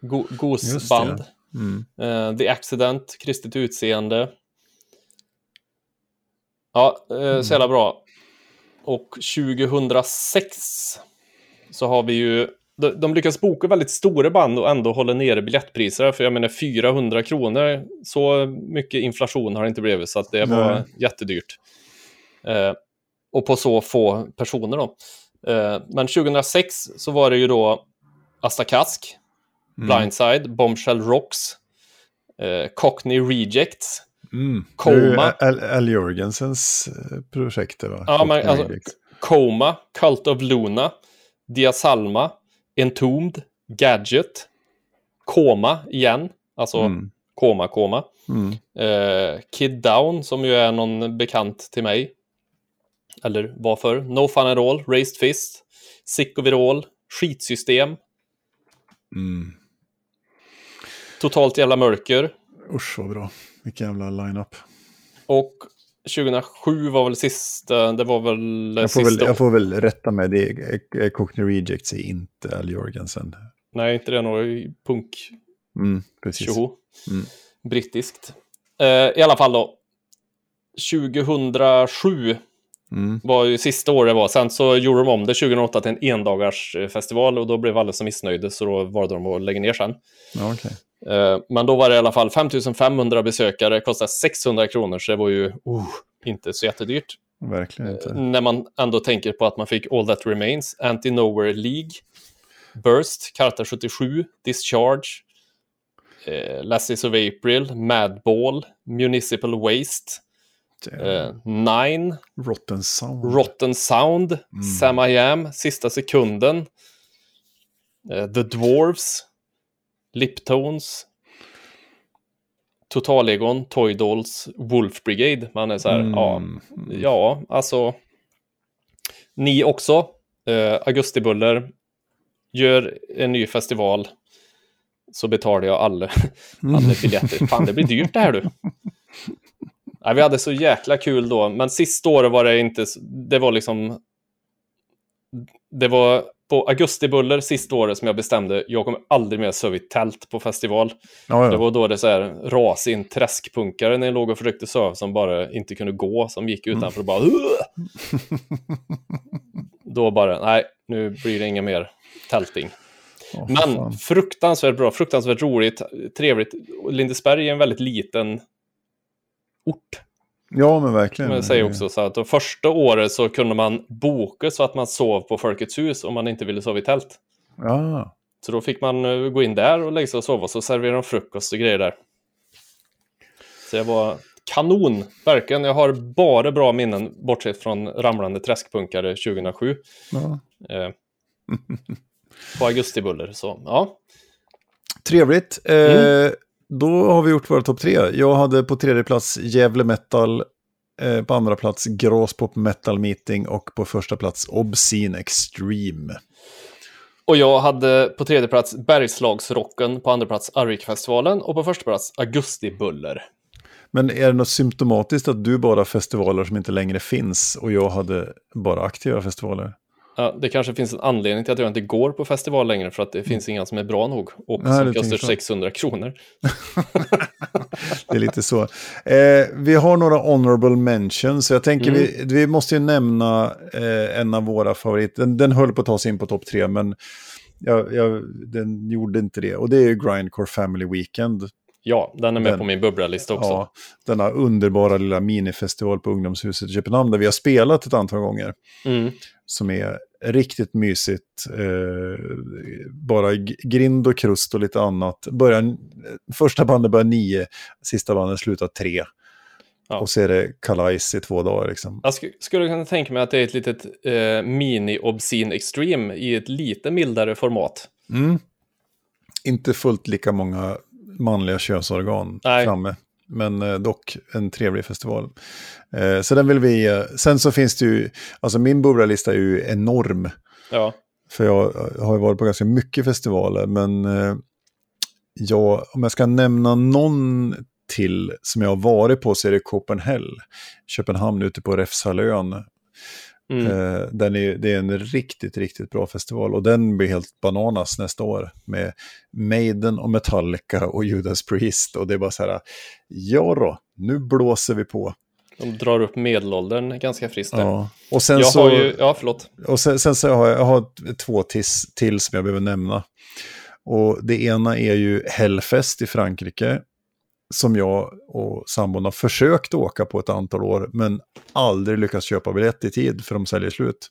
go- gosband. Mm. Eh, The Accident, Kristet utseende. Ja, eh, så jävla bra. Och 2006 så har vi ju... De, lyckas boka väldigt stora band och ändå hålla nere biljettpriser. För jag menar 400 kronor, så mycket inflation har det inte blivit. Så att det var Nej. jättedyrt. Eh, och på så få personer då. Eh, men 2006 så var det ju då Asta Kask, Blindside, Bombshell Rocks, eh, Cockney Rejects. Mm. Coma. Al, Jorgensens eh, projekt, det, va? Ja, men, alltså. Coma, Cult of Luna, Diasalma, Entombed, Gadget, Koma igen, alltså Mm. Koma, Koma. Mm. Eh, Kid Down, som ju är någon bekant till mig. Eller varför? No Fun At All, Raised Fist, Sick of It All, Skitsystem, Mm. Totalt Jävla Mörker. Usch, vad bra. Vilken jävla line-up. Och 2007 var väl sista, det var väl Jag får, väl, sista jag får väl rätta mig, det är, Cockney Rejects är inte Al Jorgensen. Nej, inte det någon punk Mm, precis. tjoho. Mm. Brittiskt. Eh, I alla fall då. 2007 Mm. var ju sista året var. Sen så gjorde de om det 2008 till en endagars eh, festival och då blev alla så missnöjda så då valde de att lägga ner sen. Ja, okej. Eh, Men då var det i alla fall 5500 besökare, kostade 600 kronor, så det var ju oh, inte så jättedyrt. Verkligen inte. När man ändå tänker på att man fick All That Remains, Anti-Nowhere League, Burst, Karta 77, Discharge, eh, Lasses of April, Madball, Municipal Waste, eh, Nine, Rotten Sound. Rotten Sound, Sam I Am, Sista Sekunden, eh, The Dwarves, Liptones, Totalegon, Toy Dolls, Wolf Brigade. Man är så här, ja, Mm. ja, alltså. Ni också, eh, Augustibuller, gör en ny festival så betalar jag alla, alla biljetter. Fan, det blir dyrt det här du. Nej, vi hade så jäkla kul då, men sista året var det inte, det var liksom, det var på Augustibuller sista året som jag bestämde, jag kommer aldrig mer sova i tält på festival. Ja, Det ja. var då det så här ras in träskpunkare när jag låg och försökte sova som bara inte kunde gå, som gick utanför och bara! Då bara, nej, nu blir det inga mer tälting. För Men fan. fruktansvärt bra, fruktansvärt roligt, trevligt. Lindesberg är en väldigt liten ort. Ja, men verkligen. Men säger också så att de första året så kunde man boka så att man sov på Folkets hus om man inte ville sova i tält. Ja, Så då fick man eh, gå in där och lägga sig och sova, så serverade de frukost och grejer där. Så jag var kanon, verkligen. Jag har bara bra minnen, bortsett från ramlande träskpunkare 2007. ja. Eh, på Augustibuller, så ja. Trevligt. Eh, Mm. Då har vi gjort våra topp tre. Jag hade på tredje plats Gävle Metal, eh, på andra plats Graspop Metal Meeting och på första plats Obscene Extreme. Och jag hade på tredje plats Bergslagsrocken, på andra plats Arvikfestivalen och på första plats Augustibuller. Men är det något symptomatiskt att du bara har festivaler som inte längre finns och jag hade bara aktiva festivaler? Ja, det kanske finns en anledning till att jag inte går på festival längre för att det finns inga som är bra nog och Nej, som det kostar tänker så. 600 kronor. Det är lite så. Eh, vi har några honorable mentions, så jag tänker Mm. vi, vi måste ju nämna eh, en av våra favoriter. Den, den höll på att ta sig in på topp tre, men jag, jag, den gjorde inte det. Och det är ju Grindcore Family Weekend. Ja, den är med Den- på min bubblalista också. Ja, denna underbara lilla minifestival på Ungdomshuset i Köpenhamn där vi har spelat ett antal gånger. Mm. Som är riktigt mysigt. Eh, bara grind och krust och lite annat. Börjar, första bandet börjar nio, sista bandet slutar tre. Ja. Och så är det kalajs i två dagar liksom. Jag sk- skulle kunna tänka mig att det är ett litet eh, mini-obscene extreme i ett lite mildare format. Mm. Inte fullt lika många manliga könsorgan Nej. framme. Men eh, dock en trevlig festival. Eh, så den vill vi... Eh, sen så finns det ju... Alltså min bubblalista är ju enorm. Ja, För jag har ju varit på ganska mycket festivaler. Men jag, om jag ska nämna någon till som jag har varit på så är det Copenhagen. Köpenhamn ute på Räfshalön. Mm. Eh, den är, det är en riktigt, riktigt bra festival och den blir helt bananas nästa år med Maiden och Metallica och Judas Priest och det är bara så här, ja då, nu blåser vi på. de drar upp medelåldern ganska friskt där. Ja. Och sen jag så, har ju, ja förlåt. och sen, sen så har jag, jag har två tis, till som jag behöver nämna. Och det ena är ju Hellfest i Frankrike. Som jag och sambon har försökt åka på ett antal år, men aldrig lyckats köpa biljett i tid för de säljer slut.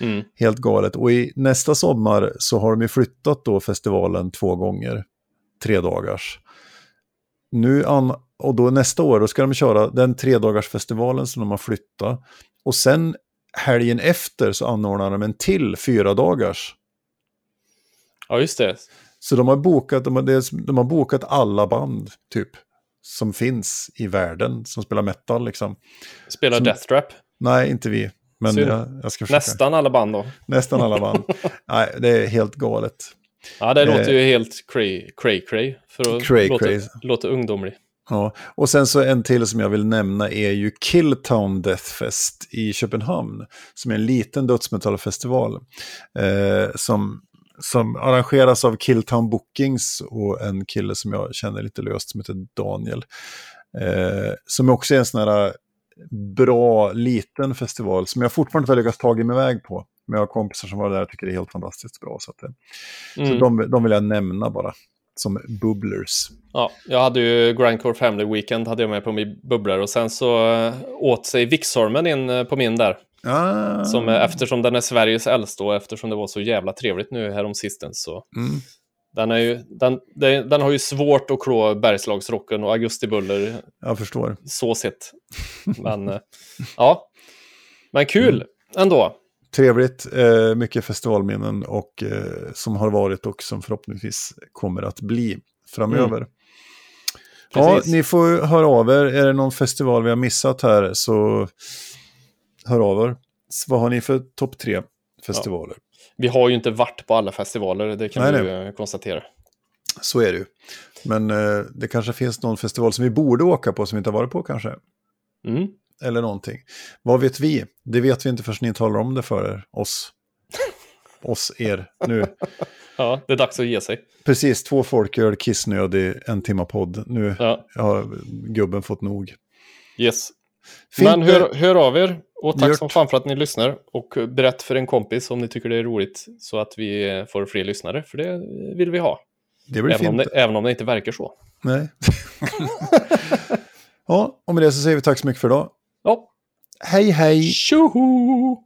Mm. Helt galet. Och i nästa sommar så har de ju flyttat då festivalen två gånger. Tre dagars. Nu an, och då nästa år då ska de köra den tre dagars festivalen som de har flyttat. Och sen helgen efter så anordnar de en till fyra dagars. Ja, just det. Så de har bokat, de har, de har bokat alla band typ. Som finns i världen som spelar metal liksom. Spelar Som- Death Trap. Nej, inte vi. Men jag, jag ska försöka. Nästan alla band då. Nästan alla band. Nej, det är helt galet. Ja, det Eh, låter ju helt cray, cray, cray. För att Cray, låta, cray. låta ungdomlig. Ja, och sen så en till som jag vill nämna är ju Killtown Deathfest i Köpenhamn. Som är en liten dödsmetallfestival. Eh, som, som arrangeras av Killtown Bookings och en kille som jag känner lite löst som heter Daniel. Eh, som också är en sån här bra liten festival som jag fortfarande inte har lyckats ta mig iväg på. Men jag har kompisar som var där och tycker det är helt fantastiskt bra. Så, att, eh, Mm. så de, de vill jag nämna bara, som bubblers. Ja, jag hade ju Grindcore Family Weekend hade jag med på min bubblare och sen så eh, åt sig Vixholmen in eh, på min där. Ah, Som, eftersom den är Sveriges äldsta och eftersom det var så jävla trevligt nu härom sistens så mm. den, är ju, den, den, den har ju svårt att klå Bergslagsrocken och Augustibuller Jag förstår. så sett. Men eh, ja, men kul ändå. Trevligt, eh, mycket festivalminnen och eh, som har varit och som förhoppningsvis kommer att bli framöver. Ja, Mm. Precis. ni får höra av er. Är det någon festival vi har missat här så hör av er. Vad har ni för topp tre festivaler? Vi har ju inte varit på alla festivaler, det kan Nej, vi nej. ju konstatera. Så är det ju. Men eh, det kanske finns någon festival som vi borde åka på som vi inte har varit på kanske. Mm. Eller någonting. Vad vet vi? Det vet vi inte förrän ni talar om det för er, oss. Oss, er, nu. Ja, det är dags att ge sig. Precis, två folköl, kissnödig, en timma podd. Nu Ja, har gubben fått nog. yes. Fint, Men hör, hör av er och tack Gjort. som fan för att ni lyssnar. Och berätt för en kompis om ni tycker det är roligt så att vi eh, får fler lyssnare, för det vill vi ha. det blir Även om fint. det, även om det inte verkar så. Nej. ja, och med det så säger vi tack så mycket för idag. Ja, Hej, hej! tjoho!